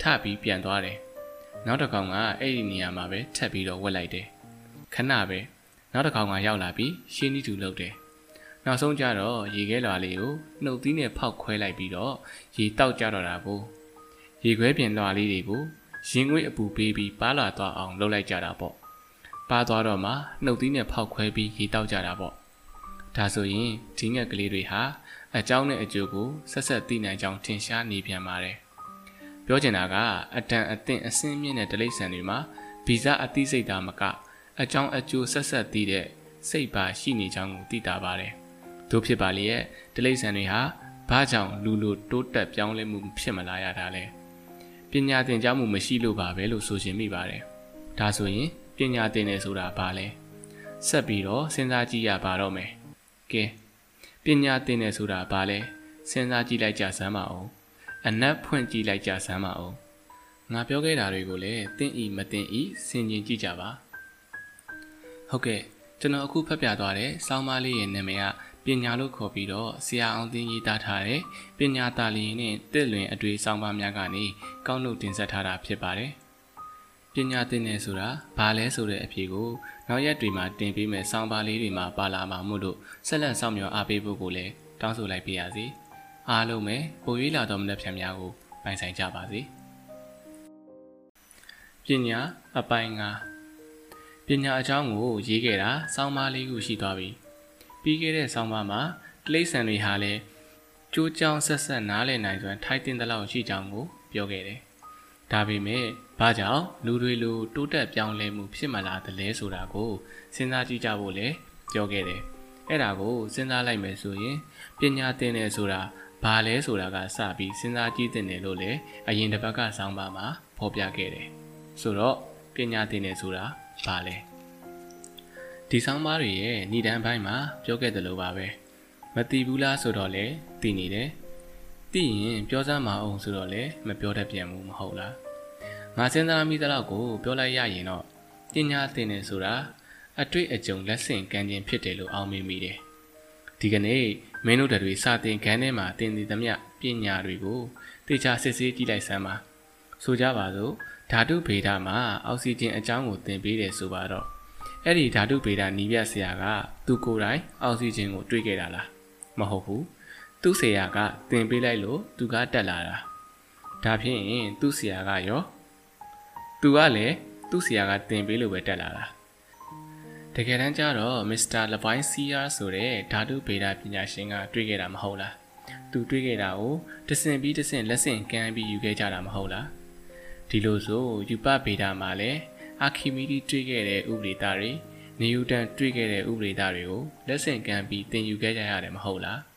ထပြီးပြန်သွားတယ်နောက်တစ်ကောင်ကအဲ့ဒီနေရာမှာပဲထပ်ပြီးတော့ဝက်လိုက်တယ်ခဏပဲနောက်တစ်ကောင်ကရောက်လာပြီးရှင်းနီးတူလုပ်တယ်နောက်ဆုံးကျတော့ရေခဲလွာလေးကိုနှုတ်သီးနဲ့ဖောက်ခွဲလိုက်ပြီးတော့ရေတောက်ကြတော့တာကိုရေခွဲပြင်လွာလေးတွေကိုရင်ငွေ့အပူပေးပြီးပါလာသွားအောင်လုပ်လိုက်ကြတာပေါ့ပါသွားတော့မှနှုတ်သီးနဲ့ဖောက်ခွဲပြီးရေတောက်ကြတာပေါ့ ဒါဆိုရင်ဒီငှက်ကလေးတွေဟာအကြောင်းနဲ့အကျိုးကိုဆက်ဆက်သိနိုင်ကြောင်းထင်ရှားနေပြန်ပါတယ်။ပြောချင်တာကအတန်အသင့်အစင်းမြင့်တဲ့ဒလိษံတွေမှာဗီဇအသိစိတ်တာမကအကြောင်းအကျိုးဆက်ဆက်သိတဲ့စိတ်ပါရှိနေကြောင်းကိုသိတာပါတယ်။တို့ဖြစ်ပါလေရဲ့ဒလိษံတွေဟာဘာကြောင့်လူလိုတိုးတက်ပြောင်းလဲမှုဖြစ်မလာရတာလဲ။ပညာသင်ကြားမှုမရှိလို့ပါပဲလို့ဆိုရှင်မိပါတယ်။ဒါဆိုရင်ပညာသင်တယ်ဆိုတာဘာလဲ။ဆက်ပြီးတော့စဉ်းစားကြည့်ရပါတော့မယ်။ ကဲပညာသင်တယ်ဆိုတာဘာလဲစဉ်းစားကြည့်လိုက်ကြစမ်းပါဦးအနက်ဖွင့်ကြည့်လိုက်ကြစမ်းပါဦးငါပြောခဲ့တာတွေကိုလည်းသင်ဤမသင်ဤဆင်ခြင်ကြည့်ကြပါဟုတ်ကဲ့ကျွန်တော်အခုဖတ်ပြသွားတဲ့စောင်းမလေးရဲ့နာမည်ကပညာလို့ခေါ်ပြီးတော့ဆရာအောင်သိန်းရေးသားထားတဲ့ပညာတာလီနဲ့တစ်လွင်အတွေ့စောင်းပါများကနေကောက်နှုတ်တင်ဆက်ထားတာဖြစ်ပါတယ် ပညာသင်တယ်ဆိုတာဘာလဲဆိုတဲ့အဖြေကိုနောက်ရက်တွေမှာတင်ပေးမယ်ဆောင်းပါးလေးတွေမှာပါလာမှာမို့လို့ဆက်လက်ဆောင်မြော်အားပေးဖို့ကိုလည်းတောင်းဆိုလိုက်ပါရစေ။အားလုံးပဲပိုရွေးလာတော်မူတဲ့ဖြံများကိုပိုင်ဆိုင်ကြပါစေ။ပညာအပိုင်းငါပညာအကြောင်းကိုရေးခဲ့တာဆောင်းပါးလေးခုရှိသွားပြီ။ပြီးခဲ့တဲ့ဆောင်းပါးမှာတိလိษံတွေဟာလည်းကျိုးကြောင်ဆက်ဆက်နားလည်နိုင်စွမ်းထိုက်တင်တဲ့လောက်ရှိကြောင်းကိုပြောခဲ့တယ်။ ဒါပေမဲ့ဘာကြောင့်လူတွေလိုတိုးတက်ပြောင်းလဲမှုဖြစ်မလာသလဲဆိုတာကိုစဉ်းစားကြည့်ကြဖို့လည်းပြောခဲ့တယ်။အဲ့ဒါကိုစဉ်းစားလိုက်မယ်ဆိုရင်ပညာသင်တယ်ဆိုတာဘာလဲဆိုတာကစပြီးစဉ်းစားကြည့်တင်တယ်လို့လည်းအရင်တစ်ပတ်ကဆောင်းပါမှာဖော်ပြခဲ့တယ်။ဆိုတော့ပညာသင်တယ်ဆိုတာဘာလဲ။ဒီဆောင်းပါတွေရဲ့ဏ္ဍန်ပိုင်းမှာပြောခဲ့တယ်လို့ပါပဲ။မသိဘူးလားဆိုတော့လေသိနေတယ်။ သိရင်ပြောစမ်းမအောင်ဆိုတော့လေမပြောတတ်ပြန်ဘူးမဟုတ်လား။ငါစဉ်းစားမိသလောက်ကိုပြောလိုက်ရရင်တော့ပညာသင်တယ်ဆိုတာအတွေ့အကြုံလက်ဆင့်ကမ်းခြင်းဖြစ်တယ်လို့အောက်မေ့မိတယ်။ဒီကနေ့မင်းတို့တွေစာသင်ခန်းထဲမှာသင်သိသမျှပညာတွေကိုတေချာစစ်ဆေးကြည့်လိုက်စမ်းပါ။ဆိုကြပါစို့ဓာတုဗေဒမှာအောက်ဆီဂျင်အကြောင်းကိုသင်ပေးတယ်ဆိုပါတော့အဲ့ဒီဓာတုဗေဒနီးပြဆရာကသူကိုယ်တိုင်အောက်ဆီဂျင်ကိုတွေးခဲ့တာလားမဟုတ်ဘူး သူ့ဆရာကသင်ပေးလိုက်လို့သူကတက်လာတာဒါဖြင့်သူ့ဆရာကရောသူကလည်းသူ့ဆရာကတင်ပေးလို့ပဲတက်လာတာတကယ်တမ်းကျတော့မစ္စတာလဘိုင်းစီယာဆိုတဲ့ဓာတုဗေဒပညာရှင်ကတွေးခဲ့တာမဟုတ်လားသူတွေးခဲ့တာကိုတဆင့်ပြီးတဆင့်လက်ဆင့်ကမ်းပြီးယူခဲ့ကြတာမဟုတ်လားဒီလိုဆိုယူပဗေဒမှာလည်းအာခီမီဒီတွေးခဲ့တဲ့ဥပဒေသားတွေနျူတန်တွေးခဲ့တဲ့ဥပဒေသားတွေကိုလက်ဆင့်ကမ်းပြီးသင်ယူခဲ့ကြရတယ်မဟုတ်လား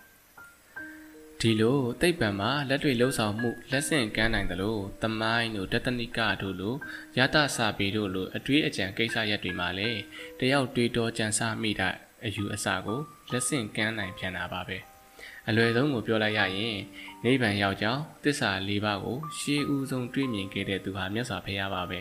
ဒီလိုသိပ္ပံမှာလက်တွေ့လှုပ်ဆောင်မှုလက်ဆင့်ကမ်းနိုင်တယ်လို့သမိုင်းတို့တတနိကတို့လိုရတစာပေတို့လိုအတွေးအကြံကိစ္စရပ်တွေမှာလည်းတယောက်တွေးတောကြံစားမိတဲ့အယူအဆကိုလက်ဆင့်ကမ်းနိုင်ပြန်တာပါပဲအလွယ်ဆုံးကိုပြောလိုက်ရရင်နိဗ္ဗာန်ရောက်ကြောင်းတစ္ဆာ၄ပါးကိုရှေးဦးဆုံးတွေးမြင်ခဲ့တဲ့သူဟာမြတ်စွာဘုရားပါပဲ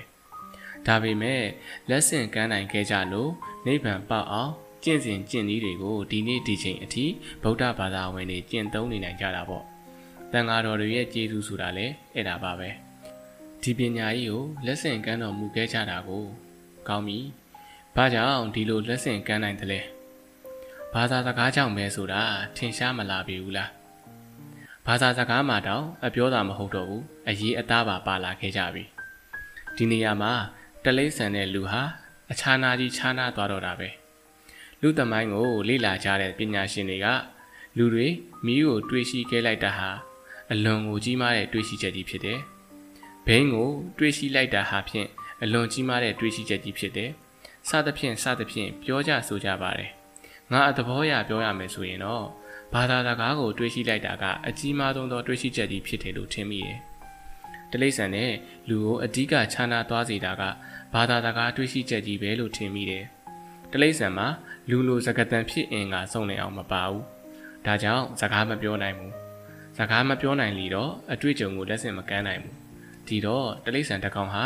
ဒါပေမဲ့လက်ဆင့်ကမ်းနိုင်ခဲ့ကြလို့နိဗ္ဗာန်ပေါက်အောင် ကျင့်စဉ်ကျင့်နည်းတွေကိုဒီနေ့ဒီချိန်အထိဗုဒ္ဓဘာသာဝင်တွေကျင့်သုံးနေနိုင်ကြတာပေါ့။တန်ဃာတော်တွေရဲ့ကျေးဇူးဆိုတာလည်းအဲ့ဒါပါပဲ။ဒီပညာကြီးကိုလက်ဆင့်ကမ်းတော်မူခဲ့ကြတာကိုကောင်းပြီ။ဘာကြောင့်ဒီလိုလက်ဆင့်ကမ်းနိုင်တယ်လဲ။ဘဘာသာစကားကြောင့်ပဲဆိုတာထင်ရှားမလာပြီဘူးလားဘာသာစကားမှာတောင်အပြောတာမဟုတ်တော့ဘူးအရေးအသားပါပါလာခဲ့ကြပြီဒီနေရာမှာတလိษံတဲ့လူဟာအခြားနာကြီးခြားနာသွားတော့တာပဲ လူသမိုင်းကိုလေ့လာကြတဲ့ပညာရှင်တွေကလူတွေမိကိုတွေးရှိခဲ့လိုက်တာဟာအလွန်ကိုကြီးမားတဲ့တွေးရှိချက်ကြီးဖြစ်တယ်ဘိန်းကိုတွေးရှိလိုက်တာဟာဖြင့်အလွန်ကြီးမားတဲ့တွေးရှိချက်ကြီးဖြစ်တယ်စသဖြင့်စသဖြင့်ပြောကြဆိုကြပါတယ်ငါအသဘောအရပြောရမယ်ဆိုရင်တော့ဘာသာစကားကိုတွေးရှိလိုက်တာကအကြီးမားဆုံးသောတွေးရှိချက်ကြီးဖြစ်တယ်လို့ထင်မိတယ်တလိษံနဲ့လူကိုအဓိကခြားနာသွားစေတာကဘာသာစကားတွေးရှိချက်ကြီးပဲလို့ထင်မိတယ်တလိษံမှာ လူလိုစကားတန်ဖြစ်အင်ကစုံနေအောင်မပါဘူးဒါကြောင့်စကားမပြောနိုင်ဘူးစကားမပြောနိုင်လီတော့အတွေ့အကြုံကိုလက်ဆင့်မကမ်းနိုင်ဘူးဒီတော့တလိษံတကောင်ဟာ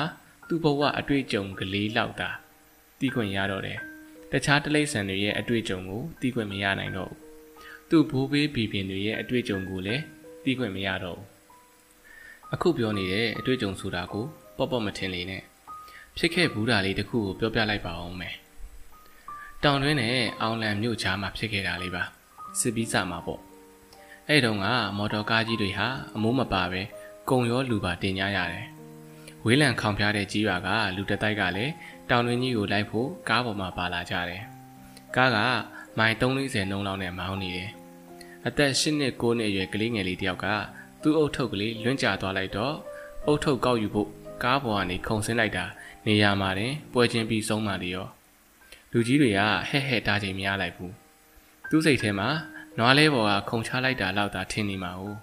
သူ့ဘဝအတွေ့အကြုံကလေးလောက်တာတီးခွင့်ရတော့တယ်တခြားတလိษံတွေရဲ့အတွေ့အကြုံကိုတီးခွင့်မရနိုင်တော့ဘူးသူ့ဘိုးဘေးဘီပင်တွေရဲ့အတွေ့အကြုံကိုလည်းတီးခွင့်မရတော့ဘူးအခုပြောနေတဲ့အတွေ့အကြုံဆိုတာကိုပေါ့ပေါ့မထင်လေနဲ့ဖြစ်ခဲ့ဘူးတာလေးတခုကိုပြောပြလိုက်ပါအောင်မယ် တောင်တွင်းနဲ့အောင်လံမြို့ချားမှာဖြစ်ခဲ့တာလေးပါစစ်ပြီးစမှာပေါ့အဲ့တုန်းကမော်တော်ကားကြီးတွေဟာအမိုးမပါပဲကုံရောလူပါတင်ကြရတယ်ဝေးလံခေါင်ဖျားတဲ့ကြီးရွာကလူတတိုက်ကလည်းတောင်တွင်းကြီးကိုလိုက်ဖို့ကားပေါ်မှာပါလာကြတယ်ကားကမိုင်340နှုန်းလောက်နဲ့မောင်းနေတယ်အသက်၈နှစ်9နှစ်အရွယ်ကလေးငယ်လေးတယောက်ကသူ့အုတ်ထုပ်ကလေးလွင့်ကျသွားလိုက်တော့အုတ်ထုပ်ကောက်ယူဖို့ကားပေါ်ကနေခုန်ဆင်းလိုက်တာနေရာမှာတင်ပွဲချင်းပြီးဆုံးမှလေရော လူကြီးတွေကဟဲ့ဟဲ့တားချိန်မရလိုက်ဘူးသူ့စိတ်ထဲမှာနွားလဲပေါ်ကခုံချလိုက်တာလောက်သာထင်နေမှာ ਉਹ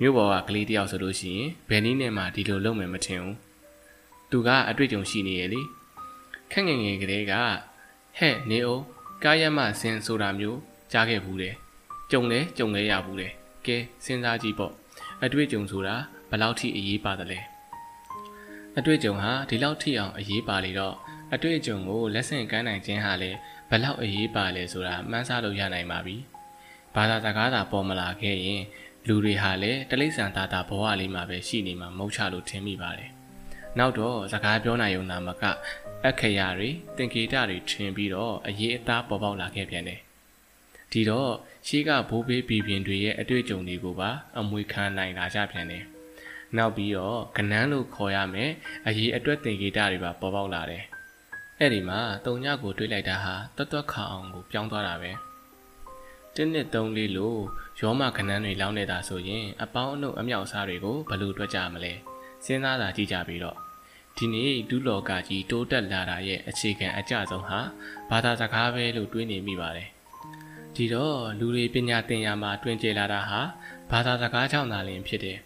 မြို့ပေါ်ကကလေးတယောက်ဆိုလို့ရှိရင်ဘယ်နည်းနဲ့မှဒီလိုလုပ်မယ်မထင်ဘူးသူကအတွေ့အကြုံရှိနေရလေခက်ငယ်ငယ်ကလေးကဟဲ့နေအောင်ကားရမဆင်းဆိုတာမျိုးကြားခဲ့ဘူးတယ်ကြုံလဲကြုံလဲရဘူးတယ်ကဲစဉ်းစားကြည့်ပေါ့အတွေ့အကြုံဆိုတာဘယ်လောက်ထိအရေးပါတယ်လဲအတွေ့အကြုံဟာဒီလောက်ထိအောင်အရေးပါလေတော့ အတွေ့အကြုံကိုလက်ဆင့်ကမ်းနိုင်ခြင်းဟာလည်းဘလောက်အရေးပါလဲဆိုတာမှန်းဆလို့ရနိုင်ပါပြီ။ဘာသာစကားသာပေါ်မလာခဲ့ရင်လူတွေဟာလည်းတလိษံသားသားဘဝလေးမှာပဲရှိနေမှာမဟုတ်ချလို့ထင်မိပါတယ်။နောက်တော့စကားပြောနိုင်ုံနာမက အခရာတွေသင်္ကေတတွေထင်ပြီးတော့အရေးအသားပေါ်ပေါက်လာခဲ့ပြန်တယ်။ဒီတော့ရှိကဘိုးဘေးပြည်ပြင်တွေရဲ့အတွေ့အကြုံတွေကိုပါအမွေခံနိုင်လာကြပြန်တယ်။နောက်ပြီးတော့ကနန်းလို့ခေါ်ရမယ်အရေးအတွက်သင်္ကေတတွေပါပေါ်ပေါက်လာတယ် အဲ့ဒီမှာတုံညကိုတွေးလိုက်တာဟာတွတ်တွတ်ခါအောင်ကိုပြောင်းသွားတာပဲတင်းနှစ်သုံးလေးလို့ရောမခနန်းတွေလောင်းနေတာဆိုရင်အပေါင်းအနှုတ်အမြောက်စားတွေကိုဘယ်လိုတွက်ကြမလဲစဉ်းစားတာကြည့်ကြပြီးတော့ဒီနေ့ဒုလောကကြီးတိုးတက်လာတာရဲ့အခြေခံအကျဆုံးဟာဘာသာစကားပဲလို့တွေးနေမိပါတယ်ဒီတော့လူတွေပညာသင်ရမှာတွင်ကျလာတာဟာဘာသာစကားကြောင့်သာလျှင်ဖြစ်တယ်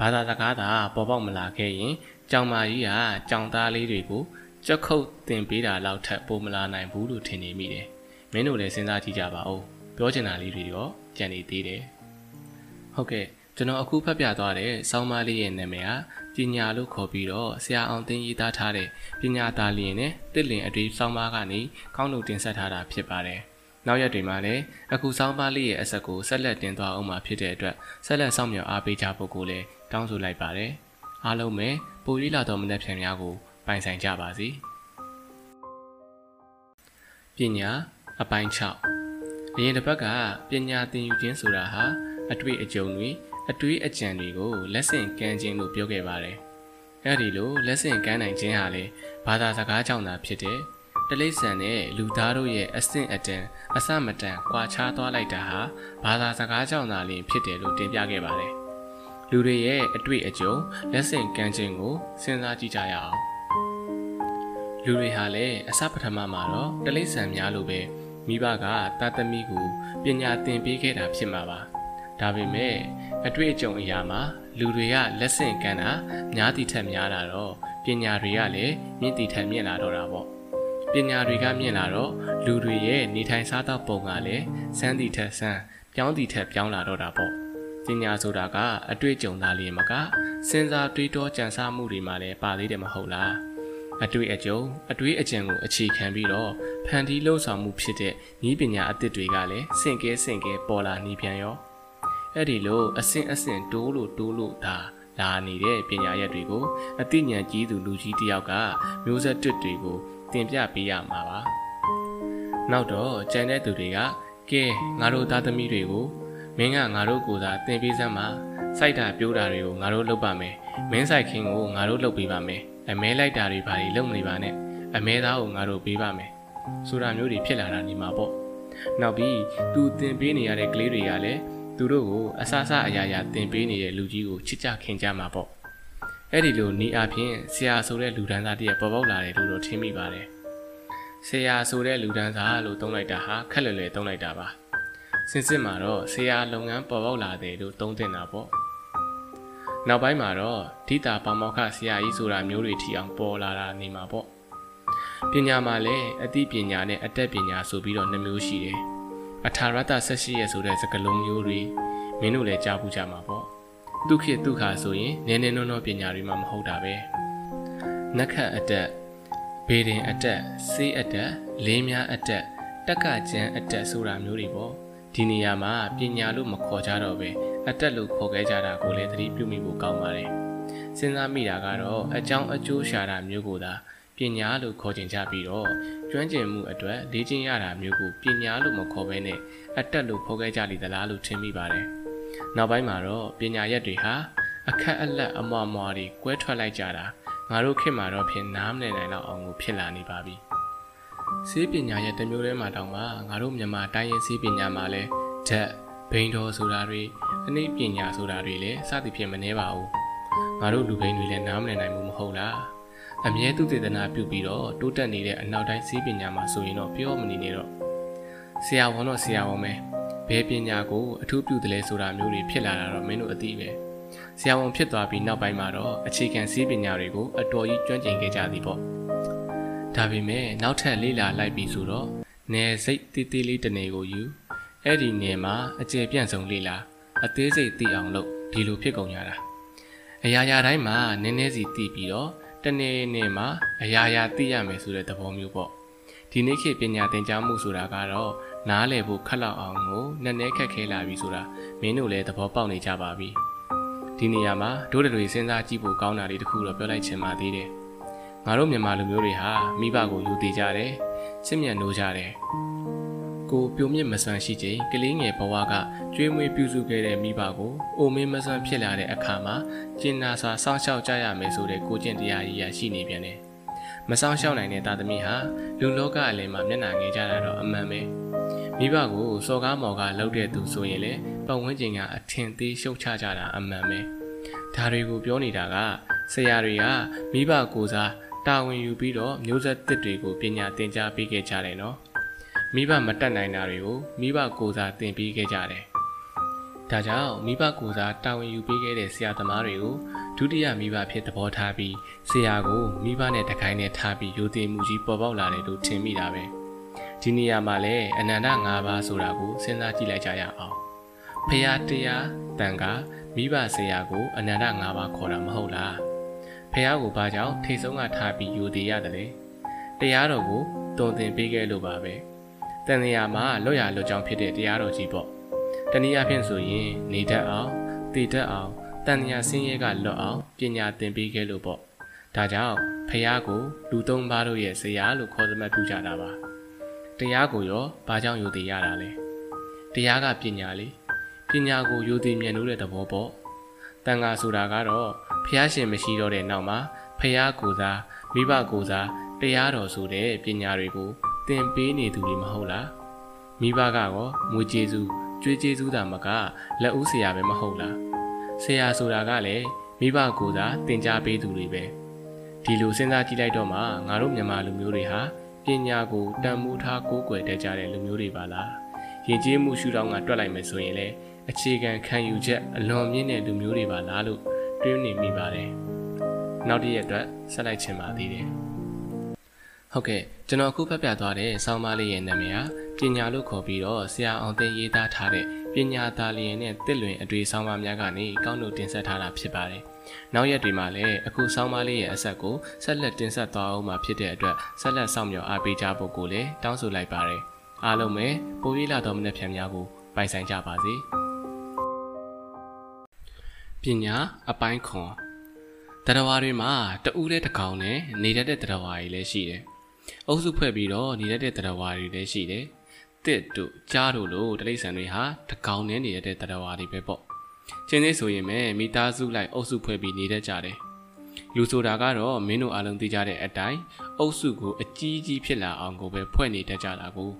ဘာသာစကားသာပေါ်ပေါက်မလာခဲ့ရင်ကြောင်မာကြီးကကြောင်သားလေးတွေကို ကြက်ခုတ်တင်ပေးတာလောက်ထပ်ပိုမလာနိုင်ဘူးလို့ထင်နေမိတယ်။မင်းတို့လည်းစဉ်းစားကြည့်ကြပါဦး။ပြောချင်တာလေးတွေရောကြံနေသေးတယ်။ဟုတ်ကဲ့ကျွန်တော်အခုဖတ်ပြသွားတဲ့ဆောင်းပါးလေးရဲ့နာမည်ဟာပညာလို့ခေါ်ပြီးတော့ဆရာအောင်သိန်းရေးသားထားတဲ့ပညာသားလျင်နဲ့တစ်လင်အတွေ့ဆောင်းပါးကနေကောင်းလို့တင်ဆက်ထားတာဖြစ်ပါတယ်။နောက်ရက်တွေမှာလည်းအခုဆောင်းပါးလေးရဲ့အဆက်ကိုဆက်လက်တင်သွားအောင်မှာဖြစ်တဲ့အတွက်ဆက်လက်ဆောင်မြော်အားပေးကြဖို့ကိုလည်းတောင်းဆိုလိုက်ပါတယ်။အားလုံးပဲပိုရီလာတော်မနက်ဖြန်များကို ပိုင်ဆိုင်ကြပါစေပညာအပိုင်း6အရင်တစ်ပတ်ကပညာသင်ယူခြင်းဆိုတာဟာအတွေ့အကြုံတွေအတွေးအကြံတွေကိုလက်ဆင့်ကမ်းခြင်းလို့ပြောခဲ့ပါတယ်အဲ့ဒီလိုလက်ဆင့်ကမ်းနိုင်ခြင်းဟာလေဘာသာစကားကြောင့်သာဖြစ်တဲ့တလိษံနဲ့လူသားတို့ရဲ့အဆင့်အတန်အစမတန်ကွာခြားသွားလိုက်တာဟာဘာသာစကားကြောင့်သာလျှင်ဖြစ်တယ်လို့တင်ပြခဲ့ပါတယ်လူတွေရဲ့အတွေ့အကြုံလက်ဆင့်ကမ်းခြင်းကိုစဉ်းစားကြည့်ကြရအောင် လူတွေဟာလည်းအစပထမမှာတော့တလိษံများလို့ပဲမိဘကတာသမီကိုပညာသင်ပေးခဲ့တာဖြစ်မှာပါဒါပေမဲ့အတွေ့အကြုံအရာမှာလူတွေကလက်ဆင့်ကမ်းတာများတီထက်များလာတော့ပညာတွေကလည်းမြင့်တီထက်မြင့်လာတော့တာပေါ့ပညာတွေကမြင့်လာတော့လူတွေရဲ့နေထိုင်စားသောက်ပုံကလည်းစမ်းတီထက်စမ်းပြောင်းတီထက်ပြောင်းလာတော့တာပေါ့ပညာဆိုတာကအတွေ့အကြုံသားလေးမကစဉ်းစားတွေးတောကြံစမှုတွေမှာလည်းပါသေးတယ်မဟုတ်လား အတွေ့အကြုံအတွေးအကြံကိုအခြေခံပြီးတော့ဖန်တီးလှုပ်ဆောင်မှုဖြစ်တဲ့ဤပညာအသစ်တွေကလည်းစင်ကဲစင်ကဲပေါ်လာနေပြန်ရောအဲ့ဒီလိုအစင်အစင်တိုးလို့တိုးလို့ဒါလာနေတဲ့ပညာရက်တွေကိုအသိဉာဏ်ကြီးသူလူကြီးတယောက်ကမျိုးဆက်တွတ်တွေကိုတင်ပြပေးရမှာပါနောက်တော့ကျန်တဲ့သူတွေကကဲငါတို့သားသမီးတွေကိုမင်းကငါတို့ကိုသာတင်ပေးစမ်းပါစိုက်တာပြိုးတာတွေကိုငါတို့လုပ်ပါမယ်မင်းဆိုင်ခင်းကိုငါတို့လုပ်ပေးပါမယ် အမဲလိုက်တာတွေဘာတွေလုပ်မနေပါနဲ့အမဲသားကိုငါတို့ပေးပါမယ်ဆိုတာမျိုးတွေဖြစ်လာတာနေမှာပေါ့နောက်ပြီးသူတင်ပေးနေရတဲ့ကလေးတွေကလည်းသူတို့ကိုအဆအဆအရာရာတင်ပေးနေတဲ့လူကြီးကိုချစ်ကြခင်ကြမှာပေါ့အဲ့ဒီလိုနေအပြင်ဆရာဆိုတဲ့လူဒန်းသားတည်းပေါ်ပေါက်လာတယ်လို့တော့ထင်မိပါတယ်ဆရာဆိုတဲ့လူဒန်းသားလို့သုံးလိုက်တာဟာခက်လွယ်လွယ်သုံးလိုက်တာပါစင်စစ်မှာတော့ဆရာလုပ်ငန်းပေါ်ပေါက်လာတယ်လို့သုံးသင့်တာပေါ့ နောက်ပိုင်းမှာတော့ဒိတာပါမောက္ခဆရာကြီးဆိုတာမျိုးတွေထီအောင်ပေါ်လာတာနေမှာပေါ့ပညာမှာလည်းအသိပညာနဲ့အတတ်ပညာဆိုပြီးတော့နှမျိုးရှိတယ်အထာရတဆက်ရှိရဆိုတဲ့စကားလုံးမျိုးတွေမင်းတို့လည်းကြားဘူးကြမှာပေါ့ဒုက္ခဒုက္ခဆိုရင်နည်းနည်းနောနောပညာတွေမှမဟုတ်တာပဲနက္ခတ်အတက်ဘေဒင်အတက်စေးအတက်လေးများအတက်တက်ကကျန်းအတက်ဆိုတာမျိုးတွေပေါ့ဒီနေရာမှာပညာလို့မခေါ်ကြတော့ပဲ အတက်လို့ခေါ်ခဲ့ကြတာကိုလည်းသတိပြုမိဖို့ကောင်းပါတယ်စဉ်းစားမိတာကတော့အကြောင်းအကျိုးရှာတာမျိုးကိုသာပညာလို့ခေါ်ကျင်ကြပြီးတော့ကျွမ်းကျင်မှုအတွက်လေ့ကျင့်ရတာမျိုးကိုပညာလို့မခေါ်ဘဲနဲ့အတက်လို့ခေါ်ခဲ့ကြလိမ့်သလားလို့ထင်မိပါတယ်နောက်ပိုင်းမှာတော့ပညာရက်တွေဟာအခက်အလက်အမွားမွားတွေကွဲထွက်လိုက်ကြတာငါတို့ခေတ်မှာတော့ဖြင့်နားမလည်နိုင်တော့အောင်ကိုဖြစ်လာနေပါပြီစေးပညာရဲ့တမျိုးတည်းမှာတောင်မှငါတို့မြန်မာတိုင်းရင်းစေးပညာမှာလဲဓာတ် ဘိန်းတော်ဆိုတာတွေအနည်းပညာဆိုတာတွေလည်းစသည်ဖြင့်မနှဲပါဘူးငါတို့လူဘိန်းတွေလည်းနားမလည်နိုင်ဘူးမဟုတ်လားအမြဲသူတည်တနာပြုပြီးတော့တိုးတက်နေတဲ့အနောက်တိုင်းစေးပညာမှာဆိုရင်တော့ပြောမနေနဲ့တော့ဆရာဝန်တော့ဆရာဝန်ပဲဘယ်ပညာကိုအထူးပြုတယ်လဲဆိုတာမျိုးတွေဖြစ်လာတာတော့မင်းတို့အသိပဲဆရာဝန်ဖြစ်သွားပြီးနောက်ပိုင်းမှာတော့အခြေခံစေးပညာတွေကိုအတော်ကြီးကျွမ်းကျင်ခဲ့ကြသည်ပေါ့ဒါပေမဲ့နောက်ထပ်လေ့လာလိုက်ပြီးဆိုတော့နယ်စိတ်တေးသေးလေးတစ်နေကိုယူ အဲ့ဒီနယ်မှာအကျယ်ပြန့်ဆုံးလေ့လာအသေးစိတ်သိအောင်လုပ်ဒီလိုဖြစ်ကုန်ကြတာအရာရာတိုင်းမှာနည်းနည်းစီသိပြီးတော့တနေ့နေ့မှာအရာရာသိရမယ်ဆိုတဲ့သဘောမျိုးပေါ့ဒီနေ့ခေတ်ပညာသင်ကြားမှုဆိုတာကတော့နားလည်ဖို့ခက်လောက်အောင်ကိုနည်းနည်းခက်ခဲလာပြီဆိုတာမင်းတို့လည်းသဘောပေါက်နေကြပါပြီဒီနေရာမှာဒိုးတွေစဉ်းစားကြည့်ဖို့ကောင်းတာလေးတခုတော့ပြောလိုက်ချင်ပါသေးတယ်ငါတို့မြန်မာလူမျိုးတွေဟာမိဘကိုယူတည်ကြတယ်ချစ်မြတ်နိုးကြတယ် ကိုပြိုမြင့်မဆန်ရှိချိန်ကလေးငယ်ဘဝကကျွေးမွေးပြုစုခဲ့တဲ့မိဘကိုအိုမင်းမဆန်ဖြစ်လာတဲ့အခါမှာကျင်နာစွာစောင့်ရှောက်ကြရမယ်ဆိုတဲ့ကိုကျင့်တရားကြီးရရှိနေပြန်တယ်။မစောင့်ရှောက်နိုင်တဲ့သားသမီးဟာလူလောကအလယ်မှာမျက်နှာငယ်ကြတာတော့အမှန်ပဲ။မိဘကိုစော်ကားမော်ကားလှုပ်တဲ့သူဆိုရင်လေပတ်ဝန်းကျင်ကအထင်သေးရှုပ်ချကြတာအမှန်ပဲ။ဒါတွေကိုပြောနေတာကဆရာတွေကမိဘကိုစားတာဝန်ယူပြီးတော့မျိုးဆက်သစ်တွေကိုပညာသင်ကြားပေးခဲ့ကြတယ်နော်။ မိဘမတက်နိုင်တာတွေကိုမိဘကိုစားသင်ပေးခဲ့ကြတယ်။ဒါကြောင့်မိဘကိုစားတာဝန်ယူပေးခဲ့တဲ့ဆရာသမားတွေကိုဒုတိယမိဘဖြစ်သဘောထားပြီးဆရာကိုမိဘနဲ့တခိုင်းနဲ့ထားပြီးယူတင်မှုကြီးပေါ်ပေါက်လာတယ်လို့ထင်မိတာပဲ။ဒီနေရာမှာလည်းအနန္တ၅ပါးဆိုတာကိုစဉ်းစားကြည့်လိုက်ကြရအောင်။ဖရာတရားတန်ကမိဘဆရာကိုအနန္တ၅ပါးခေါ်တာမဟုတ်လား။ဖရာကိုဘာကြောင့်ထိတ်ဆုံးကထားပြီးယူတည်ရတယ်လဲ။တရားတော်ကိုတုံသင်ပေးခဲ့လို့ပါပဲ။ တန်တရားမှာလွတ်ရလွတ်ကြောင်းဖြစ်တဲ့တရားတော်ကြီးပေါ့တနည်းအားဖြင့်ဆိုရင်နေတတ်အောင်တည်တတ်အောင်တန်တရားဆင်းရဲကလွတ်အောင်ပညာသင်ပေးခဲ့လို့ပေါ့ဒါကြောင့်ဖះကိုလူသုံးပါးတို့ရဲ့ဇရာလို့ခေါ်သတ်မှတ်ပြုကြတာပါတရားကိုရောဘာကြောင့်ယူတည်ရတာလဲတရားကပညာလေပညာကိုယူတည်မြင်လို့တဲ့သဘောပေါ့တန်ခါဆိုတာကတော့ဖះရှင်မရှိတော့တဲ့နောက်မှာဖះကိုစားမိဘကိုစားတရားတော်ဆိုတဲ့ပညာတွေကို သင်ပေးနေသူတွေမဟုတ်လားမိဘကရောငွေကျေးဇူးကြွေးကျေးဇူးတာမကလက်ဦးဆရာပဲမဟုတ်လားဆရာဆိုတာကလည်းမိဘကိုယ်သာသင်ကြားပေးသူတွေပဲဒီလိုစဉ်းစားကြည့်လိုက်တော့မှငါတို့မြန်မာလူမျိုးတွေဟာပညာကိုတန်မိုးထားကိုးကွယ်တတ်ကြတဲ့လူမျိုးတွေပါလားယဉ်ကျေးမှုရှုထောင့်ကတွက်လိုက်မယ်ဆိုရင်လေအခြေခံခံယူချက်အလွန်မြင့်တဲ့လူမျိုးတွေပါလားလို့တွေးနေမိပါတယ်နောက်တစ်ရက်အတွက်ဆက်လိုက်ချင်ပါသေးတယ် ဟုတ်ကဲ့ကျွန်တော်အခုဖတ်ပြသွားတဲ့ဆောင်းပါးလေးရဲ့နာမည်ဟာပညာလို့ခေါ်ပြီးတော့ဆရာအောင်သိရေးသားထားတဲ့ပညာသားလျင်နဲ့တစ်လွင်အတွေ့ဆောင်းပါးများကနေကောင်းလို့တင်ဆက်ထားတာဖြစ်ပါတယ်။နောက်ရက်တွေမှာလည်းအခုဆောင်းပါးလေးရဲ့အဆက်ကိုဆက်လက်တင်ဆက်သွားအောင်မှာဖြစ်တဲ့အတွက်ဆက်လက်ဆောင်မြော်အားပေးကြဖို့ကိုလည်းတောင်းဆိုလိုက်ပါတယ်။အားလုံးပဲပိုပြီးလာတော်မတဲ့ဖြံများကိုပိုင်ဆိုင်ကြပါစေ။ပညာအပိုင်းခွန်တရားတွေမှာတဦးတဲ့တကောင်နဲ့နေတတ်တဲ့တရားတွေလည်းရှိတယ်။ အုပ်စုဖွဲ့ပြီးတော့နေတဲ့တဲ့တရားဝါတွေလည်းရှိတယ်။တစ်တို့ကြားတို့လိုတိရစ္ဆာန်တွေဟာတကောင်နဲ့နေတဲ့တရဝါတွေပဲပေါ့ချင်းသေးဆိုရင်ပဲမိသားစုလိုက်အုပ်စုဖွဲ့ပြီးနေတတ်ကြတယ်လူဆိုတာကတော့မင်းတို့အားလုံးသိကြတဲ့အတိုင်းအုပ်စုကိုအကြီးကြီးဖြစ်လာအောင်ကိုပဲဖွဲ့နေတတ်ကြတာကို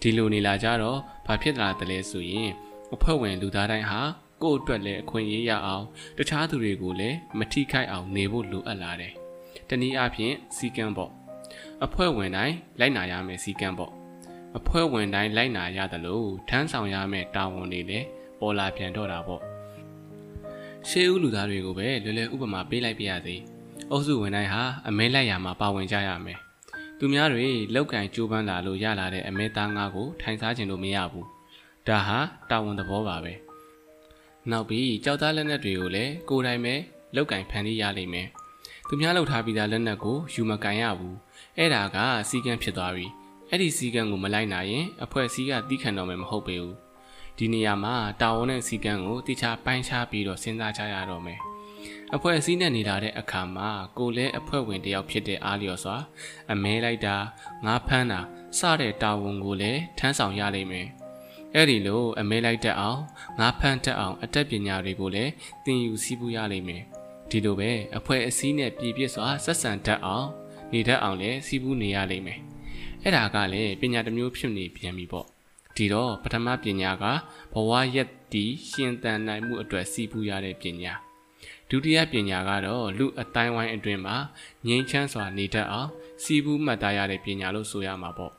ဒီလိုနေလာကြတော့ဘာဖြစ်လာတယ်လဲဆိုရင်အဖွဲ့ဝင်လူသားတိုင်းဟာကိုယ့်အတွက်လည်းအခွင့်အရေးရအောင်တခြားသူတွေကိုလည်းမထိခိုက်အောင်နေဖို့လိုအပ်လာတယ်။တနည်းအားဖြင့်စီကံပေါ့ အဖွဲ့ဝင်တိုင်းလိုက်နာရမယ်စီကံပေါ့အဖွဲ့ဝင်တိုင်းလိုက်နာရတယ်လို့ထမ်းဆောင်ရမယ်တာဝန်တွေလည်းပေါ်လာပြန်တော့တာပေါ့ရှေးဦးလူသားတွေကိုပဲလွယ်လွယ်ဥပမာပေးလိုက်ပြရစေ။အုပ်စုဝင်တိုင်းဟာအမဲလိုက်ရမှာပါဝင်ကြရမယ်။သူများတွေလောက်ကင်ကြိုးပမ်းလာလို့ရလာတဲ့အမဲသားငါးကိုထိုင်စားခြင်းလို့မရဘူး။ဒါဟာတာဝန်သဘောပါပဲ။နောက်ပြီးကြောက်သားလက်နက်တွေကိုလည်းကိုယ်တိုင်ပဲလောက်ကင်ဖန်တီးရလိမ့်မယ်။သူများလှုပ်ထားပြီးသားလက်နက်ကိုယူမကန်ရဘူး။ အဲ့ဒါကစီကံဖြစ်သွားပြီ။အဲ့ဒီစီကံကိုမလိုက်နိုင်ရင်အဖွဲ့အစည်းကတီးခံတော့မယ်မဟုတ်ပေဘူး။ဒီနေရာမှာတာဝန်နဲ့စီကံကိုတိကျပိုင်းခြားပြီးတော့စဉ်းစားကြရတော့မယ်အဖွဲ့အစည်းနဲ့နေလာတဲ့အခါမှာကိုလည်းအဖွဲ့ဝင်တယောက်ဖြစ်တဲ့အားလျော်စွာ အမဲလိုက်တာငါဖမ်းတာစတဲ့တာဝန်ကိုလည်းထမ်းဆောင်ရလိမ့်မယ်အဲ့ဒီလိုအမဲလိုက်တတ်အောင်ငါဖမ်းတတ်အောင် အတတ်ပညာတွေကိုလည်းသင်ယူစည်းပူးရလိမ့်မယ်ဒီလိုပဲအဖွဲ့အစည်းနဲ့ပြည်ပြည့်စွာဆက်ဆံတတ်အောင် နေတတ်အောင်လည်းစည်းပူးနေရလိမ့်မယ်အဲ့ဒါကလည်းပညာတစ်မျိုးဖြစ်နေပြန်ပြီပေါ့ဒီတော့ပထမပညာကဘဝရက်တီရှင်သန်နိုင်မှုအတွက်စီးပူးရတဲ့ပညာဒုတိယပညာကတော့လူအတိုင်းဝိုင်းအတွင်းမှာငြိမ်းချမ်းစွာနေတတ်အောင်စီးပူးမှတ်သားရတဲ့ပညာလို့ဆိုရမှာပေါ့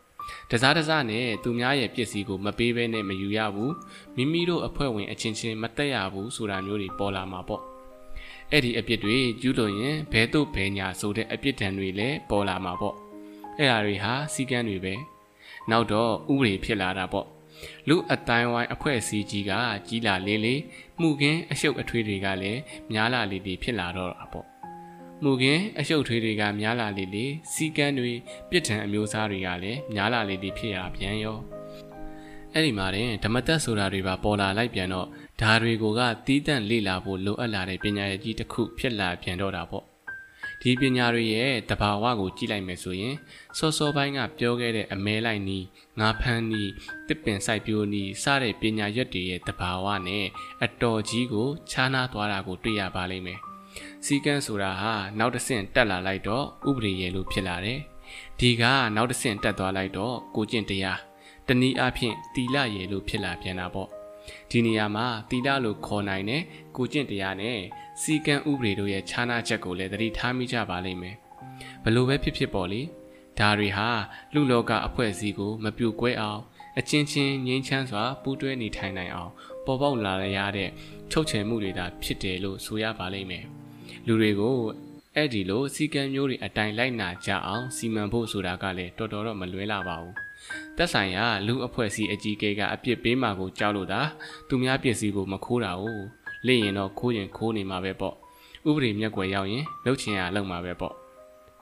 တစားတစားနဲ့သူများရဲ့ပစ္စည်းကိုမပေးဘဲနဲ့မယူရဘူးမိမိတို့အဖွဲ့ဝင်အချင်းချင်းမတက်ရဘူးဆိုတာမျိုးတွေပေါ်လာမှာပေါ့ အဲ့ဒီအပြစ်တွေကျူးလွန်ရင်ဘဲတို့ဘဲညာဆိုတဲ့အပြစ်ဒဏ်တွေလည်းပေါ်လာမှာပေါ့အဲ့ဒါတွေဟာစီကံတွေပဲနောက်တော့ဥပဒေဖြစ်လာတာပေါ့လူအတိုင်းဝိုင်းအဖွဲ့အစည်းကြီးကကြီးလာလေးလေးမှုခင်းအရှုပ်အထွေးတွေကလည်းများလာလေးလေးဖြစ်လာတော့တာပေါ့မှုခင်းအရှုပ်ထွေးတွေကများလာလေးလေးစီကန်းတွေပြစ်ဒဏ်အမျိုးအစားတွေကလည်းများလာလေးလေးဖြစ်ရပြန်ရောအဲ့ဒီမှာတင်ဓမ္မတက်ဆိုတာတွေပါပေါ်လာလိုက်ပြန်တော့ ဓာတွေကိုကတီးတန့်လေ့လာဖို့လိုအပ်လာတဲ့ပညာရည်ကြီးတစ်ခုဖြစ်လာပြန်တော့တာပေါ့ဒီပညာတွေရဲ့တဘာဝကိုကြည့်လိုက်မယ်ဆိုရင်စောစောပိုင်းကပြောခဲ့တဲ့အမဲလိုက်နီးငါဖန်းနီးတစ်ပင်စိုက်ပျိုးနီးစတဲ့ပညာရွက်တွေရဲ့တဘာဝနဲ့အတော်ကြီးကိုခြားနားသွားတာကိုတွေ့ရပါလိမ့်မယ်။စီကန်းဆိုတာဟာနောက်တစ်ဆင့်တက်လာလိုက်တော့ဥပဒေရေလို့ဖြစ်လာတယ်။ဒီကနောက်တစ်ဆင့်တက်သွားလိုက်တော့ကိုကျင့်တရားတနည်းအားဖြင့်တီလရေလို့ဖြစ်လာပြန်တာပေါ့။ ဒီနေရာမှာတီလလို့ခေါ်နိုင်တဲ့ကိုကျင့်တရားနဲ့စီကံဥပဒေတို့ရဲ့ခြားနာချက်ကိုလည်းသတိထားမိကြပါလိမ့်မယ်။ဘလို့ပဲဖြစ်ဖြစ်ပေါ့လေ။ဒါတွေဟာလူလောကအဖွဲ့အစည်းကိုမပြိုကွဲအောင်အချင်းချင်းငြိမ်းချမ်းစွာပူးတွဲနေထိုင်နိုင်အောင်ပေါ်ပေါက်လာရတဲ့ချုပ်ချယ်မှုတွေသာဖြစ်တယ်လို့ဆိုရပါလိမ့်မယ်။လူတွေကိုအဲ့ဒီလိုစီကံမျိုးတွေအတိုင်းလိုက်နာကြအောင်စီမံဖို့ဆိုတာကလည်းတော်တော်တော့မလွဲလာပါဘူး။ သက်ဆိုင်ရာလူအဖွဲ့အစည်းအကြီးအကဲကအပြစ်ပေးမှာကိုကြောက်လို့သာသူများပစ္စည်းကိုမခိုးတာ哦လိရင်တော့ခိုးရင်ခိုးနေမှာပဲပေါ့ဥပဒေမျက်ွယ်ရောက်ရင်လှုပ်ချင်ရလှုပ်မှာပဲပေါ့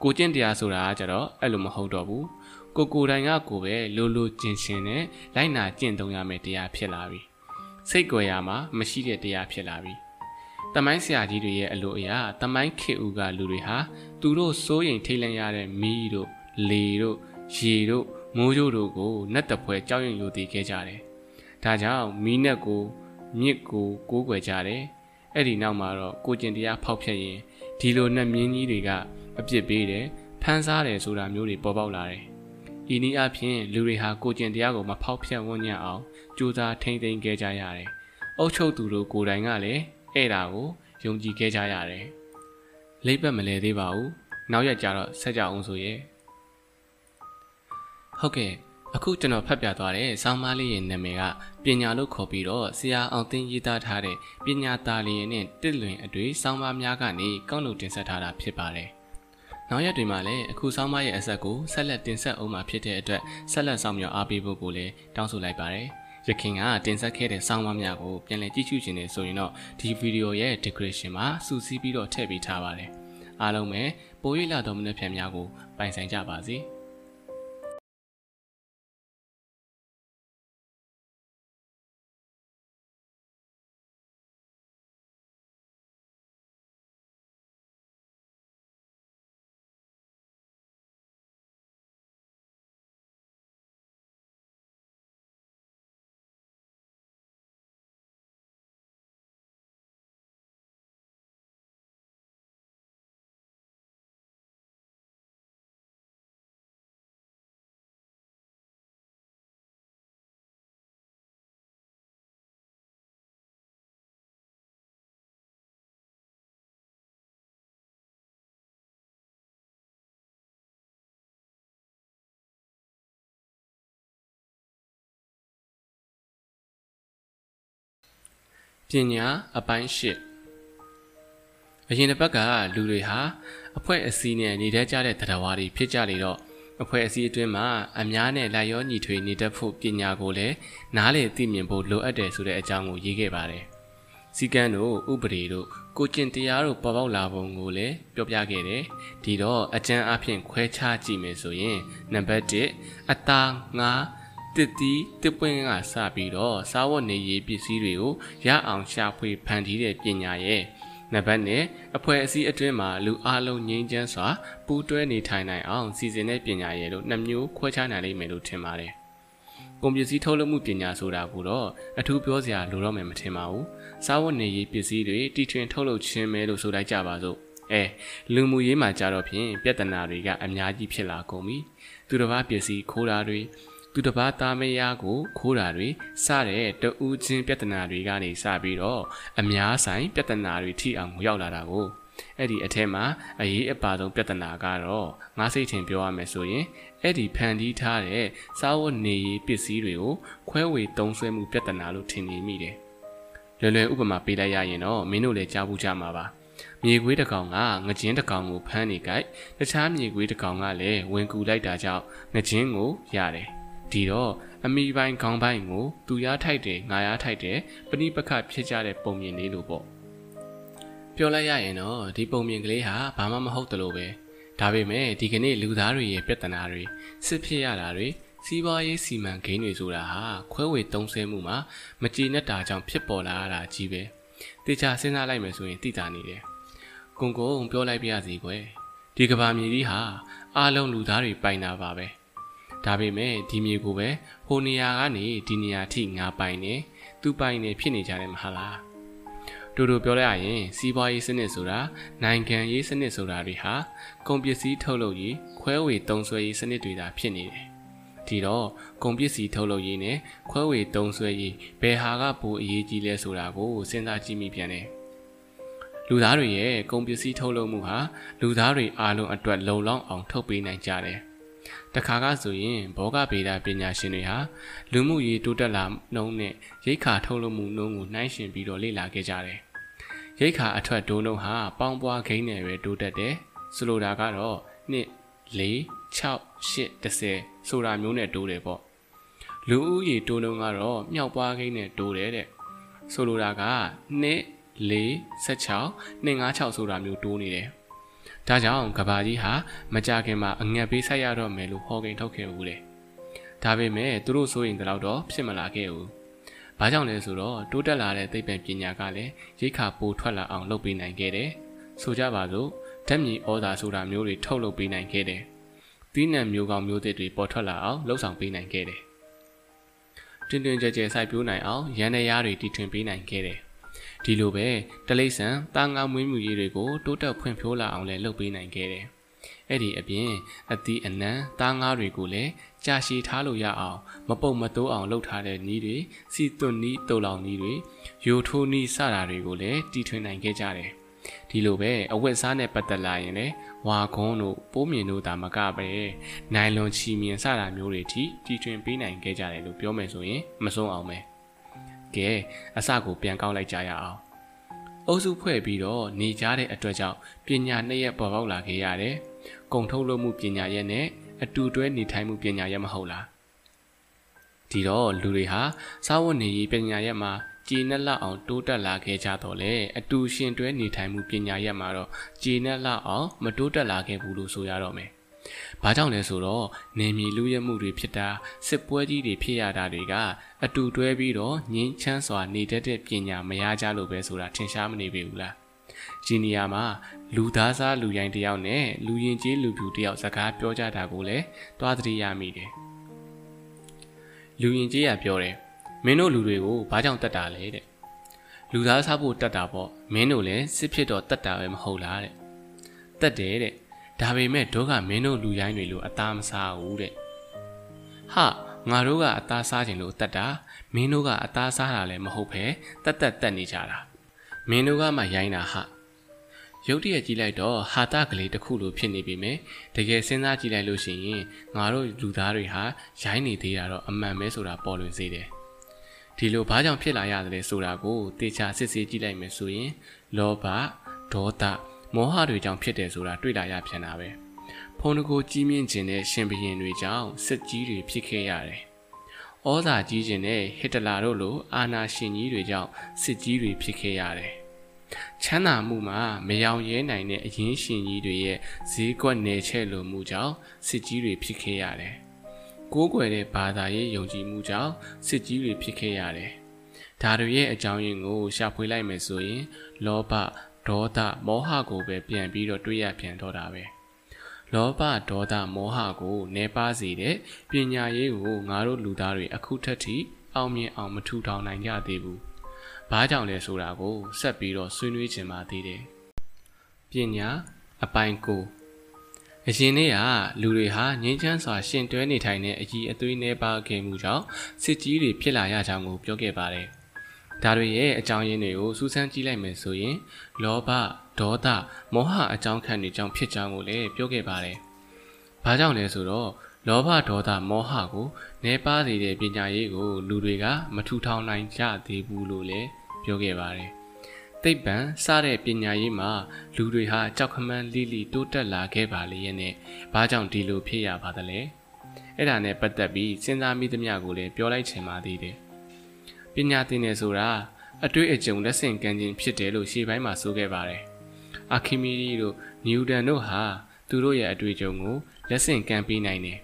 ကိုကျင့်တရားဆိုတာကကြတော့အဲ့လိုမဟုတ်တော့ဘူးကိုကိုတိုင်ကကိုပဲလိုလိုကျင်ရှင်နဲ့လိုက်နာကျင့်သုံးရမယ်တရားဖြစ်လာပြီစိတ်ကြွယ်ရမှာမရှိတဲ့တရားဖြစ်လာပြီတမိုင်းဆရာကြီးတွေရဲ့အလိုအရာတမိုင်းခေဦးကလူတွေဟာသူတို့စိုးရင်ထိတ်လန့်ရတဲ့မီးတို့လေတို့ရေတို့ မိုးကြိုးတို့ကိုနတ်တပွဲကြောက်ရွံ့ယိုသေးခဲ့ကြတယ်ဒါကြောင့်မီးနဲ့ကိုမြစ်ကိုကိုးကွယ်ကြတယ်။အဲ့ဒီနောက်မှာတော့ကိုကျင်တရားဖောက်ဖျက်ရင်ဒီလိုနဲ့မြင်းကြီးတွေကအပြစ်ပေးတယ်ဖမ်းစားတယ်ဆိုတာမျိုးတွေပေါ်ပေါက်လာတယ်။ဤနည်းအားဖြင့်လူတွေဟာကိုကျင်တရားကိုမဖောက်ဖျက်ဝန်းညံ့အောင်ကြိုးစားထိမ့်သိမ်းခဲ့ကြရတယ်။အုတ်ချုပ်သူတို့ကိုယ်တိုင်ကလည်းအဲ့ဒါကိုယုံကြည်ခဲ့ကြရတယ်။လိပ်ပတ်မလဲသေးပါဘူး။နောက်ရက်ကျတော့ဆက်ကြအောင်ဆိုရဲ့။ ဟုတ်ကဲ့အခုကျွန်တော်ဖတ်ပြသွားတဲ့ဆောင်းပါးလေးရဲ့နာမည်ကပညာလို့ခေါ်ပြီးတော့ဆရာအောင်သိန်းရေးသားထားတဲ့ပညာသားလေးနဲ့တစ်လွင်အတွေ့ဆောင်းပါးများကနေကောက်လို့တင်ဆက်ထားတာဖြစ်ပါတယ်။နောက်ရက်တွေမှာလည်းအခုဆောင်းပါးရဲ့အဆက်ကိုဆက်လက်တင်ဆက်အောင်မှာဖြစ်တဲ့အတွက်ဆက်လက်ဆောင်မြော်အားပေးဖို့ကိုလည်းတောင်းဆိုလိုက်ပါတယ်။ရခင်ကတင်ဆက်ခဲ့တဲ့ဆောင်းပါးများကိုပြန်လည်ကြည့်ရှုခြင်းနဲ့ဆိုရင်တော့ဒီဗီဒီယိုရဲ့ description မှာစူးစီးပြီးတော့ထည့်ပေးထားပါတယ်။အားလုံးပဲပို၍လာတော်မူတဲ့ဖြန်များကိုပိုင်ဆိုင်ကြပါစေ။ ညာအပိုင်း၈အရင်တစ်ပတ်ကလူတွေဟာအဖွဲ့အစည်းနဲ့နေတတ်ကြတဲ့တရားဝါတွေဖြစ်ကြလေတော့အဖွဲ့အစည်းအတွင်းမှာအများနဲ့လိုက်ရောညီထွေနေတတ်ဖို့ပညာကိုလည်းနားလေသိမြင်ဖို့လိုအပ်တယ်ဆိုတဲ့အကြောင်းကိုရေးခဲ့ပါတယ်။စီကံတို့ဥပဒေတို့ကိုကျင့်တရားတို့ပေါ်ပေါက်လာပုံကိုလည်းပြောပြခဲ့တယ်။ဒီတော့အကျဉ်းအဖြစ်ခွဲခြားကြည့်မယ်ဆိုရင်နံပါတ်1အသားငါ တစ်တီးတစ်ပွင့်ကစပြီးတော့စားဝတ်နေရေးပစ္စည်းတွေကိုရအောင်ရှာဖွေဖန်တီးတဲ့ပညာရဲ့နံပါတ်နဲ့အဖွဲ့အစည်းအတွင်းမှာလူအလုံးငြိမ်းချမ်းစွာပူးတွဲနေထိုင်နိုင်အောင်စီစဉ်တဲ့ပညာရဲ့လို့နှစ်မျိုးခွဲခြားနိုင်လိမ့်မယ်လို့ထင်ပါတယ်။ကုန်ပစ္စည်းထုတ်လုပ်မှုပညာဆိုတာကတော့အထူးပြောစရာလိုတော့မယ်မထင်ပါဘူး။စားဝတ်နေရေးပစ္စည်းတွေတီထွင်ထုတ်လုပ်ခြင်းပဲလို့ဆိုလိုက်ကြပါစို့။အဲလူမှုရေးမှာကြတော့ဖြင့်ပြဿနာတွေကအများကြီးဖြစ်လာကုန်ပြီ။သူတစ်ပါးပစ္စည်းခိုးတာတွေ သူတစ်ပါးသားမယားကိုခိုးတာတွေစတဲ့တဦးချင်းပြဿနာတွေကနေစပြီးတော့အများဆိုင်ပြဿနာတွေထိအောင်ရောက်လာတာကိုအဲ့ဒီအထက်မှာအရေးအပါဆုံးပြဿနာကတော့ငါစိတ်ထင်ပြောရမယ်ဆိုရင်အဲ့ဒီဖန်တီးထားတဲ့စားဝတ်နေရေးပစ္စည်းတွေကိုခွဲဝေသုံးစွဲမှုပြဿနာလို့ထင်နေမိတယ်လွယ်လွယ်ဥပမာပေးလိုက်ရရင်တော့မင်းတို့လည်းကြားဘူးကြမှာပါမြေခွေးတစ်ကောင်ကငကြင်းတစ်ကောင်ကိုဖမ်းနေကြိုက်တခြားမြေခွေးတစ်ကောင်ကလည်းဝင်ကူလိုက်တာကြောင့်ငကြင်းကိုရတယ် ဒီတော့အမိပိုင်းခေါင်းပိုင်းကိုသူရားထိုက်တယ်ငါရားထိုက်တယ်ပဏိပခဖြစ်ကြတဲ့ပုံမြင်လေးလို့ပေါ့ပြောလိုက်ရရင်တော့ဒီပုံမြင်ကလေးဟာဘာမှမဟုတ်တယ်လို့ပဲဒါပေမဲ့ဒီကနေ့လူသားတွေရဲ့ပြဿနာတွေစစ်ဖြစ်ရတာတွေစီးပွားရေးစီမံကိန်းတွေဆိုတာဟာခွဲဝေသုံးဆဲမှုမှာမကြည်နဲ့တာကြောင့်ဖြစ်ပေါ်လာတာကြီးပဲတေချာစဉ်းစားလိုက်မယ်ဆိုရင်သိတာနေတယ်ကုံကုံပြောလိုက်ပြရစီကွယ်ဒီကဘာမြေကြီးဟာအားလုံးလူသားတွေပိုင်တာပါပဲ ဒါပေမဲ့ဒီမြေကိုပဲဟိုနေရာကနေဒီနေရာထိငါပိုင်နေသူပိုင်နေဖြစ်နေကြတယ်မဟုတ်လားတူတူပြောလိုက်ရရင်စီးပွားရေးစနစ်ဆိုတာနိုင်ငံရေးစနစ်ဆိုတာတွေဟာကုန်ပစ္စည်းထုတ်လုပ်ရေးခွဲဝေသုံးစွဲရေးစနစ်တွေသာဖြစ်နေတယ်ဒီတော့ကုန်ပစ္စည်းထုတ်လုပ်ရေးနဲ့ခွဲဝေသုံးစွဲရေးဘယ်ဟာကပိုအရေးကြီးလဲဆိုတာကိုစဉ်းစားကြည့်မိပြန်တယ်လူသားတွေရဲ့ကုန်ပစ္စည်းထုတ်လုပ်မှုဟာလူသားတွေအားလုံးအတွက်လုံလောက်အောင်ထုတ်ပေးနိုင်ကြတယ် တခါကဆိုရင်ဘောဂဗေဒပညာရှင်တွေဟာလူမှုရေးတိုးတက်လာနှုန်းနဲ့ရိတ်ခါထုတ်လုပ်မှုနှုန်းကိုနှိုင်းယှဉ်ပြီးတော့လေ့လာခဲ့ကြတယ်။ရိတ်ခါအထွက်တိုးနှုန်းဟာပေါင်းပွားခိန်းနဲ့ပဲတိုးတက်တယ်။ဆိုလိုတာကတော့2 4 6 8 10ဆိုတာမျိုးနဲ့တိုးတယ်ပေါ့။လူဦးရေတိုးနှုန်းကတော့မြောက်ပွားခိန်းနဲ့တိုးတယ်တဲ့။ဆိုလိုတာက2 4 16 256ဆိုတာမျိုးတိုးနေတယ်။ ဒါကြောင့်ကဘာကြီးဟာမကြခင်မှာအငတ်ပေးဆက်ရတော့မယ်လို့ဟောကိန်းထုတ်ခဲ့ဦးတယ်။ဒါပေမဲ့သူတို့ဆိုရင်တော့ဖြစ်မလာခဲ့ဘူး။ဘာကြောင့်လဲဆိုတော့တိုးတက်လာတဲ့သိပ္ပံပညာကလည်းရိခါပိုထွက်လာအောင်လုပ်ပေးနိုင်ခဲ့တယ်။ဆိုကြပါစို့ဓာတ်မြေဩဇာဆိုတာမျိုးတွေထုတ်လုပ်ပေးနိုင်ခဲ့တယ်။သီးနှံမျိုးကောင်းမျိုးသစ်တွေပေါ်ထွက်လာအောင်လှုပ်ဆောင်ပေးနိုင်ခဲ့တယ်။တွင်တွင်ကြဲကြဲစိုက်ပျိုးနိုင်အောင်ရန်ရရားတွေတည်ထွင်ပေးနိုင်ခဲ့တယ် ဒီလိုပဲတလိษံတာငါမွေးမြူရေးတွေကိုတိုးတက်ဖွံ့ဖြိုးလာအောင်လည်းလုပ်ပေးနိုင်ခဲ့တယ်။အဲ့ဒီအပြင်အသီးအနှံတာငါတွေကိုလည်းကြာရှည်ထားလို့ရအောင်မပုတ်မတိုးအောင်လုပ်ထားတဲ့နီးတွေစီသွန်နီးတုံလောင်နီးတွေယိုထိုးနီးစတာတွေကိုလည်းတီထွင်နိုင်ခဲ့ကြတယ်။ဒီလိုပဲအဝတ်စားနဲ့ပတ်သက်လာရင်လည်းဝါခွန်းတို့ပိုးမြင်တို့ဒါမကပဲနိုင်လွန်ချီမြင်စတာမျိုးတွေထိတီထွင်ပေးနိုင်ခဲ့ကြတယ်လို့ပြောမယ်ဆိုရင်မဆုံးအောင်ပဲ။ ကဲအစကိုပြန်ကောက်လိုက်ကြရအောင်အုပ်စုဖွဲ့ပြီးတော့နေကြတဲ့အတွက်ကြောင့်ပညာနှစ်ရက်ပေါ်ပေါက်လာခဲ့ရတယ်ကုံထုတ်လို့မှုပညာရဲ့နဲ့အတူတွဲနေထိုင်မှုပညာရဲ့မဟုတ်လားဒီတော့လူတွေဟာစာဝတ်နေရေးပညာရဲ့မှာကြည်နဲ့လောက်အောင်တိုးတက်လာခဲ့ကြတော့လေအတူရှင်တွဲနေထိုင်မှုပညာရဲ့မှာတော့ကြည်နဲ့လောက်အောင်မတိုးတက်လာခဲ့ဘူးလို့ဆိုရတော့မယ်။ ဘာကြောင့်လဲဆိုတော့နေမြေလူရဲမှုတွေဖြစ်တာစစ်ပွဲကြီးတွေဖြစ်ရတာတွေကအတူတွဲပြီးတော့ငင်းချမ်းစွာနေတတ်တဲ့ပညာမရကြလို့ပဲဆိုတာထင်ရှားမနေပေဘူးလား။ဒီနေရာမှာလူသားစားလူရိုင်းတယောက်နဲ့လူရင်ကျေးလူဖြူတယောက်စကားပြောကြတာကိုလည်းတွားသတိရမိတယ်။လူရင်ကျေးကပြောတယ်မင်းတို့လူတွေကိုဘာကြောင့်တတ်တာလဲတဲ့။လူသားစားဖို့တတ်တာပေါ့မင်းတို့လည်းစစ်ဖြစ်တော့တတ်တာပဲမဟုတ်လားတဲ့။တတ်တယ်တဲ့ ဒါပေမဲ့တို့ကမင်းတို့လူရိုင်းတွေလိုအသားမစားဘူးတဲ့ဟာငါတို့ကအသားစားခြင်းလို့တတ်တာမင်းတို့ကအသားစားတာလည်းမဟုတ်ပဲတတ်တတ်တတ်နေကြတာမင်းတို့ကမှရိုင်းတာဟာရုတ်တရက်ကြည့်လိုက်တော့ဟာတာကလေးတစ်ခုလိုဖြစ်နေပြီမယ်တကယ်စဉ်းစားကြည့်လိုက်လို့ရှိရင်ငါတို့လူသားတွေဟာရိုင်းနေသေးတာတော့အမှန်ပဲဆိုတာပေါ်လွင်စေတယ်ဒီလိုဘာကြောင့်ဖြစ်လာရတယ်လဲဆိုတာကိုတေချာစစ်ဆေးကြည့်လိုက်မယ်ဆိုရင်လောဘဒေါသ မောဟတွေကြောင့်ဖြစ်တယ်ဆိုတာတွေ့လာရပြန်တာပဲဖုန်းတကိုကြီးမြင့်ခြင်းတဲ့ရှင်ဘရင်တွေကြောင့်စစ်ကြီးတွေဖြစ်ခဲ့ရတယ်ဩဇာကြီးခြင်းတဲ့ဟစ်တလာတို့လိုအာနာရှင်ကြီးတွေကြောင့်စစ်ကြီးတွေဖြစ်ခဲ့ရတယ်ချမ်းသာမှုမှာမယောင်ရဲနိုင်တဲ့အရင်းရှင်ကြီးတွေရဲ့ဈေးကွက်နယ်ချဲ့လိုမှုကြောင့်စစ်ကြီးတွေဖြစ်ခဲ့ရတယ်။ကိုးကွယ်တဲ့ဘာသာရေးယုံကြည်မှုကြောင့်စစ်ကြီးတွေဖြစ်ခဲ့ရတယ်။ဒါတွေရဲ့အကြောင်းရင်းကိုရှာဖွေလိုက်မယ်ဆိုရင် လောဘ ဒေါသမောဟကိုပဲပြန်ပြီးတော့တွေးရပြန်တော့တာပဲ။လောဘဒေါသမောဟကိုနေပါစေတဲ့ပညာရေးကိုငါတို့လူသားတွေအခုထက်ထိအောင်မြင်အောင်မထူထောင်နိုင်ကြသေးဘူး။ဘာကြောင့်လဲဆိုတာကိုဆက်ပြီးတော့ဆွေးနွေးချင်ပါသေးတယ်။ပညာအပိုင်းကိုအရင်နေ့ကလူတွေဟာငြိမ်းချမ်းစွာရှင်တွဲနေထိုင်တဲ့အကြီးအသွေးနှဲပါခဲ့မှုကြောင့်စစ်ကြီးတွေဖြစ်လာရကြောင်းကိုပြောခဲ့ပါတယ်။ ဒါတွေရဲ့အကြောင်းရင်းတွေကိုစူးစမ်းကြည့်လိုက်မယ်ဆိုရင် လောဘဒေါသမောဟအကြောင်းခံတွေကြောင့်ဖြစ်ကြောင်းကိုလည်းပြောခဲ့ပါတယ်။ဘာကြောင့်လဲဆိုတော့လောဘဒေါသမောဟကိုနေပါစေတဲ့ပညာရေးကို လူတွေက မထူထောင်နိုင်ကြသေးဘူးလို့လည်းပြောခဲ့ပါတယ်။သိပ္ပံစတဲ့ပညာရေးမှာလူတွေဟာကြောက်ခမန်းလိလိတိုးတက်လာခဲ့ပါလေရဲ့နဲ့ဘာကြောင့်ဒီလိုဖြစ်ရပါသလဲ။အဲ့ဒါနဲ့ပတ်သက်ပြီးစဉ်းစားမိသမျှကိုလည်းပြောလိုက်ချင်ပါသေးတယ်။ ပညာသင်တယ်ဆိုတာအတွေ့အကြုံလက်ဆင့်ကမ်းခြင်းဖြစ်တယ်လို့ရှေ့ပိုင်းမှာဆိုခဲ့ပါတယ်။အာခီမီဒီတို့နျူတန်တို့ဟာသူတို့ရဲ့အတွေ့အကြုံကိုလက်ဆင့်ကမ်းပေးနိုင်တယ်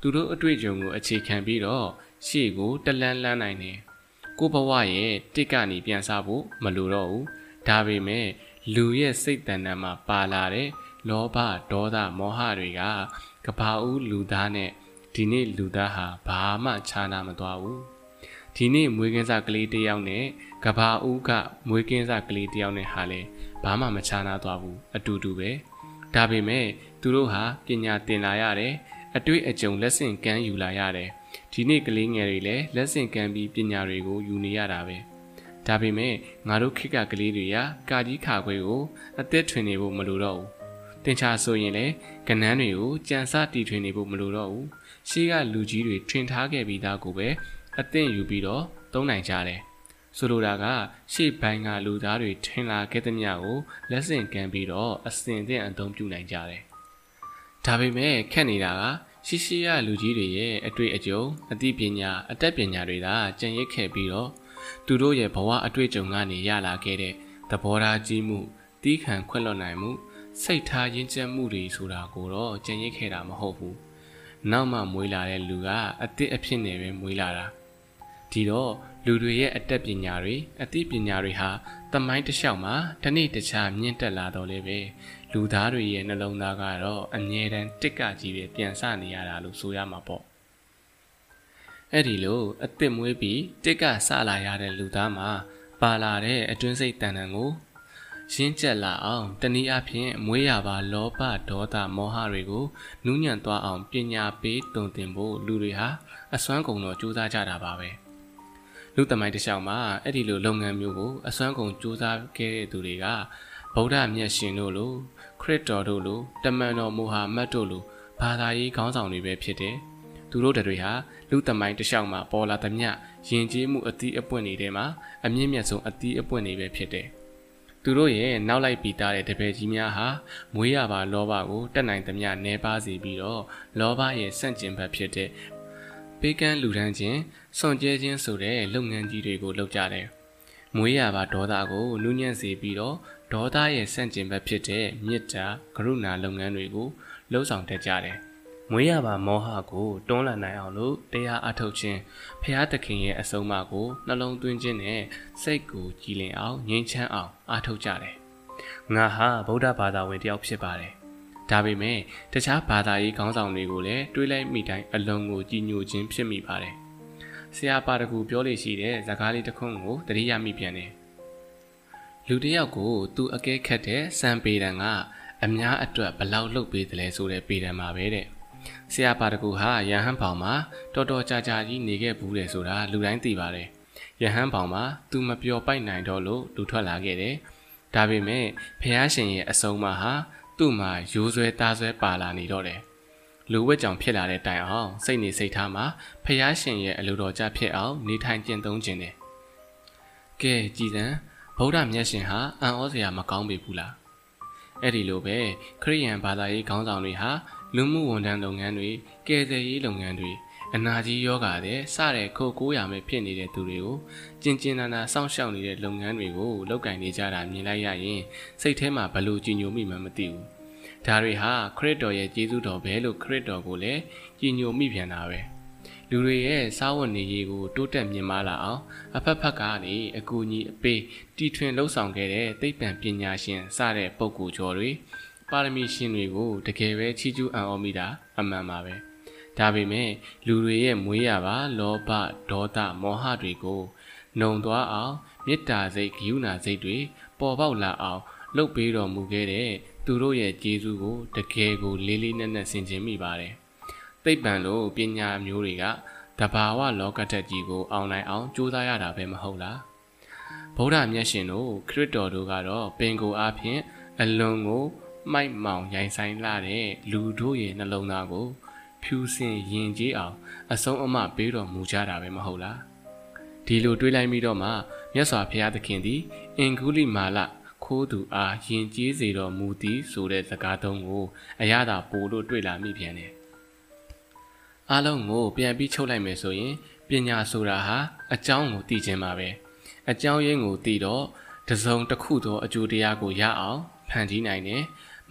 သူတို့အတွေ့အကြုံကိုအခြေခံပြီးတော့ရှေ့ကိုတလန်းလန်းနိုင်တယ်ကိုဘဝရဲ့တစ်ကနေပြန်စားဖို့မလိုတော့ဘူးဒါပေမဲ့လူရဲ့စိတ်တန်တမ်းမှာပါလာတဲ့လောဘဒေါသမောဟတွေကကဘာဦးလူသားနဲ့ဒီနေ့လူသားဟာဘာမှခြားနာမသွားဘူး ဒီနေ့မွေးကင်းစားကလေးတယောက်နဲ့ကဘာဦးကမွေးကင်းစားကလေးတယောက်နဲ့ဟာလဲဘာမှမခြားနာသွားဘူးအတူတူပဲဒါပေမဲ့သူတို့ဟာပညာသင်လာရတယ်အတွေ့အကြုံလက်ဆင့်ကမ်းယူလာရတယ်ဒီနေ့ကလေးငယ်တွေလည်းလက်ဆင့်ကမ်းပြီးပညာတွေကိုယူနေရတာပဲဒါပေမဲ့ငါတို့ခေတ်ကကလေးတွေကကာကြီးခါခွေကိုအသက်ထွင်နေဖို့မလိုတော့ဘူးတင်ချာဆိုရင်လည်းကနန်းတွေကိုကြံစတီထွင်နေဖို့မလိုတော့ဘူးရှေးကလူကြီးတွေထွင်ထားခဲ့ပြီးသားကိုပဲ အသင့်ယူပြီးတော့သုံးနိုင်ကြတယ်ဆိုလိုတာကရှေ့ပိုင်းကလူသားတွေထင်လာခဲ့တဲ့မြတ်ကိုလက်ဆင့်ကမ်းပြီးတော့အစင်သင့်အသုံးပြုနိုင်ကြတယ်ဒါပေမဲ့ခက်နေတာကရှိရှိရလူကြီးတွေရဲ့အတွေ့အကြုံအသိပညာအတတ်ပညာတွေသာကြံရစ်ခဲ့ပြီးတော့သူတို့ရဲ့ဘဝအတွေ့အကြုံကနေရလာခဲ့တဲ့သဘောထားကြီးမှုတီးခံခွင့်လွှတ်နိုင်မှုစိတ်ထားရင်းကျက်မှုတွေဆိုတာကိုတော့ကြံရစ်ခဲ့တာမဟုတ်ဘူး။နောက်မှမွေးလာတဲ့လူကအသစ်အဖြစ်နဲ့ပဲမွေးလာတာ။ ဒီတော့လူတွေရဲ့အတတ်ပညာတွေအသိပညာတွေဟာတမိုင်းတစ်လျှောက်မှာတစ်နေ့တခြားမြင့်တက်လာတော့လေပဲလူသားတွေရဲ့နှလုံးသားကတော့အငြင်းတန်းတစ်ကကြီးပဲပြန်ဆနေရတာလို့ဆိုရမှာပေါ့အဲ့ဒီလိုအစ်စ်မွေးပြီးတစ်ကဆလာရတဲ့လူသားမှာပါလာတဲ့အတွင်းစိတ်တန်တန်ကိုရှင်းကျက်လာအောင်တနည်းအားဖြင့်မွေးရပါလောဘဒေါသမောဟတွေကိုနူးညံ့သွားအောင်ပညာပေးတုံသင်ဖို့လူတွေဟာအစွမ်းကုန်တော့ကြိုးစားကြတာပါပဲ လူသမိုင်းတစ်လျှောက်မှာအဲ့ဒီလိုလုပ်ငန်းမျိုးကိုအစွမ်းကုန်ကြိုးစားခဲ့တဲ့သူတွေကဗုဒ္ဓမြတ်ရှင်တို့လိုခရစ်တော်တို့လိုတမန်တော်မူဟာမတ်တို့လိုဘာသာရေးခေါင်းဆောင်တွေပဲဖြစ်တယ်။သူတို့တွေဟာလူသမိုင်းတစ်လျှောက်မှာပေါ်လာသမျှယဉ်ကျေးမှုအသီးအပွင့်တွေမှာအမြင့်မြတ်ဆုံးအသီးအပွင့်တွေပဲဖြစ်တယ်။သူတို့ရဲ့နောက်လိုက်ပြီးသားတဲ့တပည့်ကြီးများဟာမွေးရပါလောဘကိုတက်နိုင်သမျှနှဲပါစေပြီးတော့လောဘရဲ့ဆန့်ကျင်ဘက်ဖြစ်တဲ့ ပေးကမ်းလူဒန်းခြင်းစွန့်ကြဲခြင်းဆိုတဲ့လုပ်ငန်းကြီးတွေကိုလုပ်ကြတယ်။မွေးရပါဒေါသကိုနူးညံ့စေပြီးတော့ဒေါသရဲ့ဆန့်ကျင်ဘက်ဖြစ်တဲ့မေတ္တာကရုဏာလုပ်ငန်းတွေကိုလှုပ်ဆောင်တတ်ကြတယ်။မွေးရပါမောဟကိုတွန်းလှန်နိုင်အောင်လို့တရားအထုတ်ခြင်းဖရာသခင်ရဲ့အဆုံးအမကိုနှလုံးသွင်းခြင်းနဲ့စိတ်ကိုကြည်လင်အောင်ငြိမ်းချမ်းအောင်အားထုတ်ကြတယ်။ငါဟာဗုဒ္ဓဘာသာဝင်တယောက်ဖြစ်ပါတယ်။ ဒါပေမဲ့တခြားဘာသာရေးခေါင်းဆောင်တွေကိုလည်းတွေးလိုက်မိတိုင်းအလုံးကိုကြည်ညိုခြင်းဖြစ်မိပါတယ်။ဆရာပါတကူပြောလို့ရှိတဲ့ဇာကားလေးတစ်ခုကိုတတိယမိပြန်တယ်လူတယောက်ကိုသူအကဲခတ်တဲ့စံပေတံကအများအတွက်ဘလောက်လှုပ်ပေးတယ်လဲဆိုတဲ့ပေတံမှာပဲတဲ့ဆရာပါတကူဟာရဟန်းဖောင်မှာတော်တော်ကြာကြာကြီးနေခဲ့ဘူးတယ်ဆိုတာလူတိုင်းသိပါတယ်ရဟန်းဖောင်မှာသူမပျော်ပိုက်နိုင်တော့လို့လူထွက်လာခဲ့တယ်ဒါပေမဲ့ဖះရှင်ရဲ့အဆုံးအမဟာ သူ့မှာရိုးဆွဲသားဆွဲပါလာနေတော့တယ်လူဝက်ကြောင်ဖြစ်လာတဲ့တိုင်အောင်စိတ်နေစိတ်ထားမှာဖះရှင်ရဲ့အလိုတော်ကြဖြစ်အောင်နေထိုင်ကျင့်သုံးခြင်းတယ်။ကဲကြည်စံဗုဒ္ဓမြတ်ရှင်ဟာအံ့ဩစရာမကောင်းပေဘူးလား။အဲ့ဒီလိုပဲခရိယန်ဘာသာရေးခေါင်းဆောင်တွေဟာလူမှုဝန်ထမ်းလုပ်ငန်းတွေကယ်ဆယ်ရေးလုပ်ငန်းတွေ အနာကြီးယောဂါတဲ့စတဲ့ခိုးကိုးရမယ်ဖြစ်နေတဲ့သူတွေကိုကျင်ကျင်နာနာစောင့်ရှောက်နေတဲ့လုပ်ငန်းတွေကိုလုပ်ကင်နေကြတာမြင်လိုက်ရရင်စိတ်ထဲမှာဘလို့ကြည်ညိုမိမှမသိဘူးဒါတွေဟာခရစ်တော်ရဲ့ကျေးဇူးတော်ပဲလို့ခရစ်တော်ကိုလည်းကြည်ညိုမိပြန်တာပဲလူတွေရဲ့စားဝတ်နေရေးကိုတိုးတက်မြင့်မားလာအောင်အဖက်ဖက်ကနေအကူအညီအပေးတီထွင်လှုပ်ဆောင်ခဲ့တဲ့သိပ္ပံပညာရှင်စတဲ့ပုဂ္ဂိုလ်ကျော်တွေပါရမီရှင်တွေကိုတကယ်ပဲချီးကျူးအံ့ဩမိတာအမှန်ပါပဲ ဒါပေမဲ့လူတွေရဲ့မွေးရပါလောဘဒေါသမောဟတွေကိုနှုံသွားအောင်မေတ္တာစိတ်ဂရုဏာစိတ်တွေပေါ်ပေါက်လာအောင်လှုပ်ပေးတော်မူခဲ့တဲ့သူတို့ရဲ့ကျေးဇူးကိုတကယ်ကိုလေးလေးနက်နက်ဆင်ခြင်မိပါတယ်။သိပ္ပံလိုပညာမျိုးတွေကတဘာဝလောကဓာတ်ကြီးကိုအောင်နိုင်အောင်ကြိုးစားရတာပဲမဟုတ်လား။ဗုဒ္ဓမြတ်ရှင်တို့ခရစ်တော်တို့ကတော့ပင်ကိုအားဖြင့်အလွန်ကိုမိုက်မောင်ရိုင်ဆိုင်လာတဲ့လူတို့ရဲ့နှလုံးသားကို ဖြူစင်ယဉ်ကျေးအောင်အဆုံးအမပေးတော်မူကြတာပဲမဟုတ်လားဒီလိုတွေးလိုက်ပြီးတော့မှမြတ်စွာဘုရားသခင်သည်အင်္ဂုလိမာလခိုးသူအားယဉ်ကျေးစေတော်မူသည်ဆိုတဲ့စကားသုံးကိုအရသာပို့လို့တွေ့လာမိပြန်တယ်အားလုံးကိုပြန်ပြီးချုပ်လိုက်မယ်ဆိုရင်ပညာဆိုတာဟာအကြောင်းကိုသိခြင်းပါပဲအကြောင်းရင်းကိုသိတော့တစုံတစ်ခုသောအကျိုးတရားကိုရအောင်ဖန်တီးနိုင်တယ်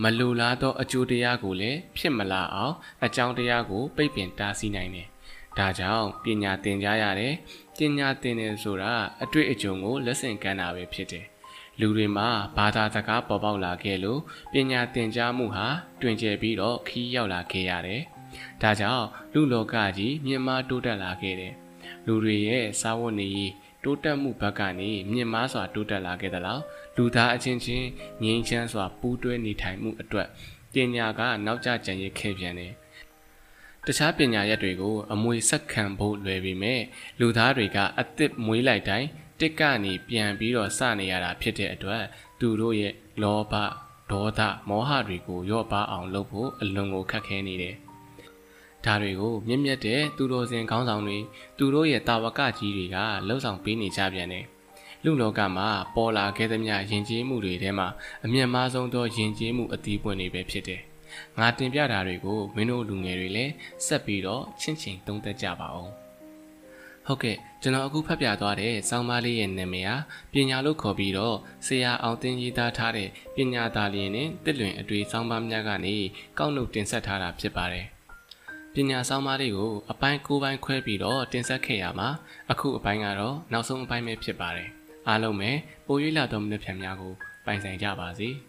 မလိုလားသောအကျိုးတရားကိုလည်းဖြစ်မလာအောင်အကြောင်းတရားကိုပိတ်ပင်တားဆီးနိုင်တယ်။ဒါကြောင့်ပညာသင်ကြားရတယ်။ပညာသင်တယ်ဆိုတာအတွေ့အကြုံကိုလက်ဆင့်ကမ်းတာပဲဖြစ်တယ်။လူတွေမှာဘာသာစကားပေါ်ပေါက်လာခဲ့လို့ပညာသင်ကြားမှုဟာတွင်ကျယ်ပြီးတော့ခီးရောက်လာခဲ့ရတယ်။ဒါကြောင့်လူလောကကြီးမြင့်မားတိုးတက်လာခဲ့တယ်။လူတွေရဲ့စာဝတ်နေရေး တိုးတက်မှုဘက်ကနေမြင့်မားစွာတိုးတက်လာခဲ့သလားလူသားအချင်းချင်းငြိမ်းချမ်းစွာပူးတွဲနေထိုင်မှုအတွက်ပညာကနောက်ကျကျန်ရစ်ခဲ့ပြန်တယ်တခြားပညာရက်တွေကိုအမွေဆက်ခံဖို့လွယ်ပေမဲ့လူသားတွေကအသစ်မွေးလိုက်တိုင်းတစ်ကနေပြန်ပြီးတော့စနေရတာဖြစ်တဲ့အတွက်သူတို့ရဲ့လောဘဒေါသမောဟတွေကိုရော့ပါအောင်လုပ်ဖို့အလွန်ကိုခက်ခဲနေတယ် ဒါတွေကိုမြင့်မြတ်တဲ့သူတော်စင်ခေါင်းဆောင်တွေသူတို့ရဲ့တာဝကကြီးတွေကလှုပ်ဆောင်ပေးနေကြပြန်တယ်။လူလောကမှာပေါ်လာခဲ့သမျှယဉ်ကျေးမှုတွေထဲမှာအမြင့်မားဆုံးသောယဉ်ကျေးမှုအသီးပွင့်တွေပဲဖြစ်တယ်။ငါတင်ပြတာတွေကိုမင်းတို့လူငယ်တွေလည်းဆက်ပြီးတော့ချင့်ချိန်သုံးသပ်ကြပါအောင်။ဟုတ်ကဲ့ကျွန်တော်အခုဖတ်ပြသွားတဲ့စောင်းမလေးရဲ့နာမည်ဟာပညာလို့ခေါ်ပြီးတော့ဆရာအောင်သိန်းရေးသားထားတဲ့ပညာသားလျင်နဲ့တစ်လွင်အတွေ့စောင်းပါများကနေကောက်နှုတ်တင်ဆက်ထားတာဖြစ်ပါတယ်။ ပညာဆောင်မလေးကိုအပိုင်း၉ပိုင်းခွဲပြီးတော့တင်ဆက်ခဲ့ရမှာအခုအပိုင်းကတော့နောက်ဆုံးအပိုင်းပဲဖြစ်ပါတယ်အားလုံးပဲပို၍လာသောမနစ်ဖြန်များကိုပိုင်ဆိုင်ကြပါစေ။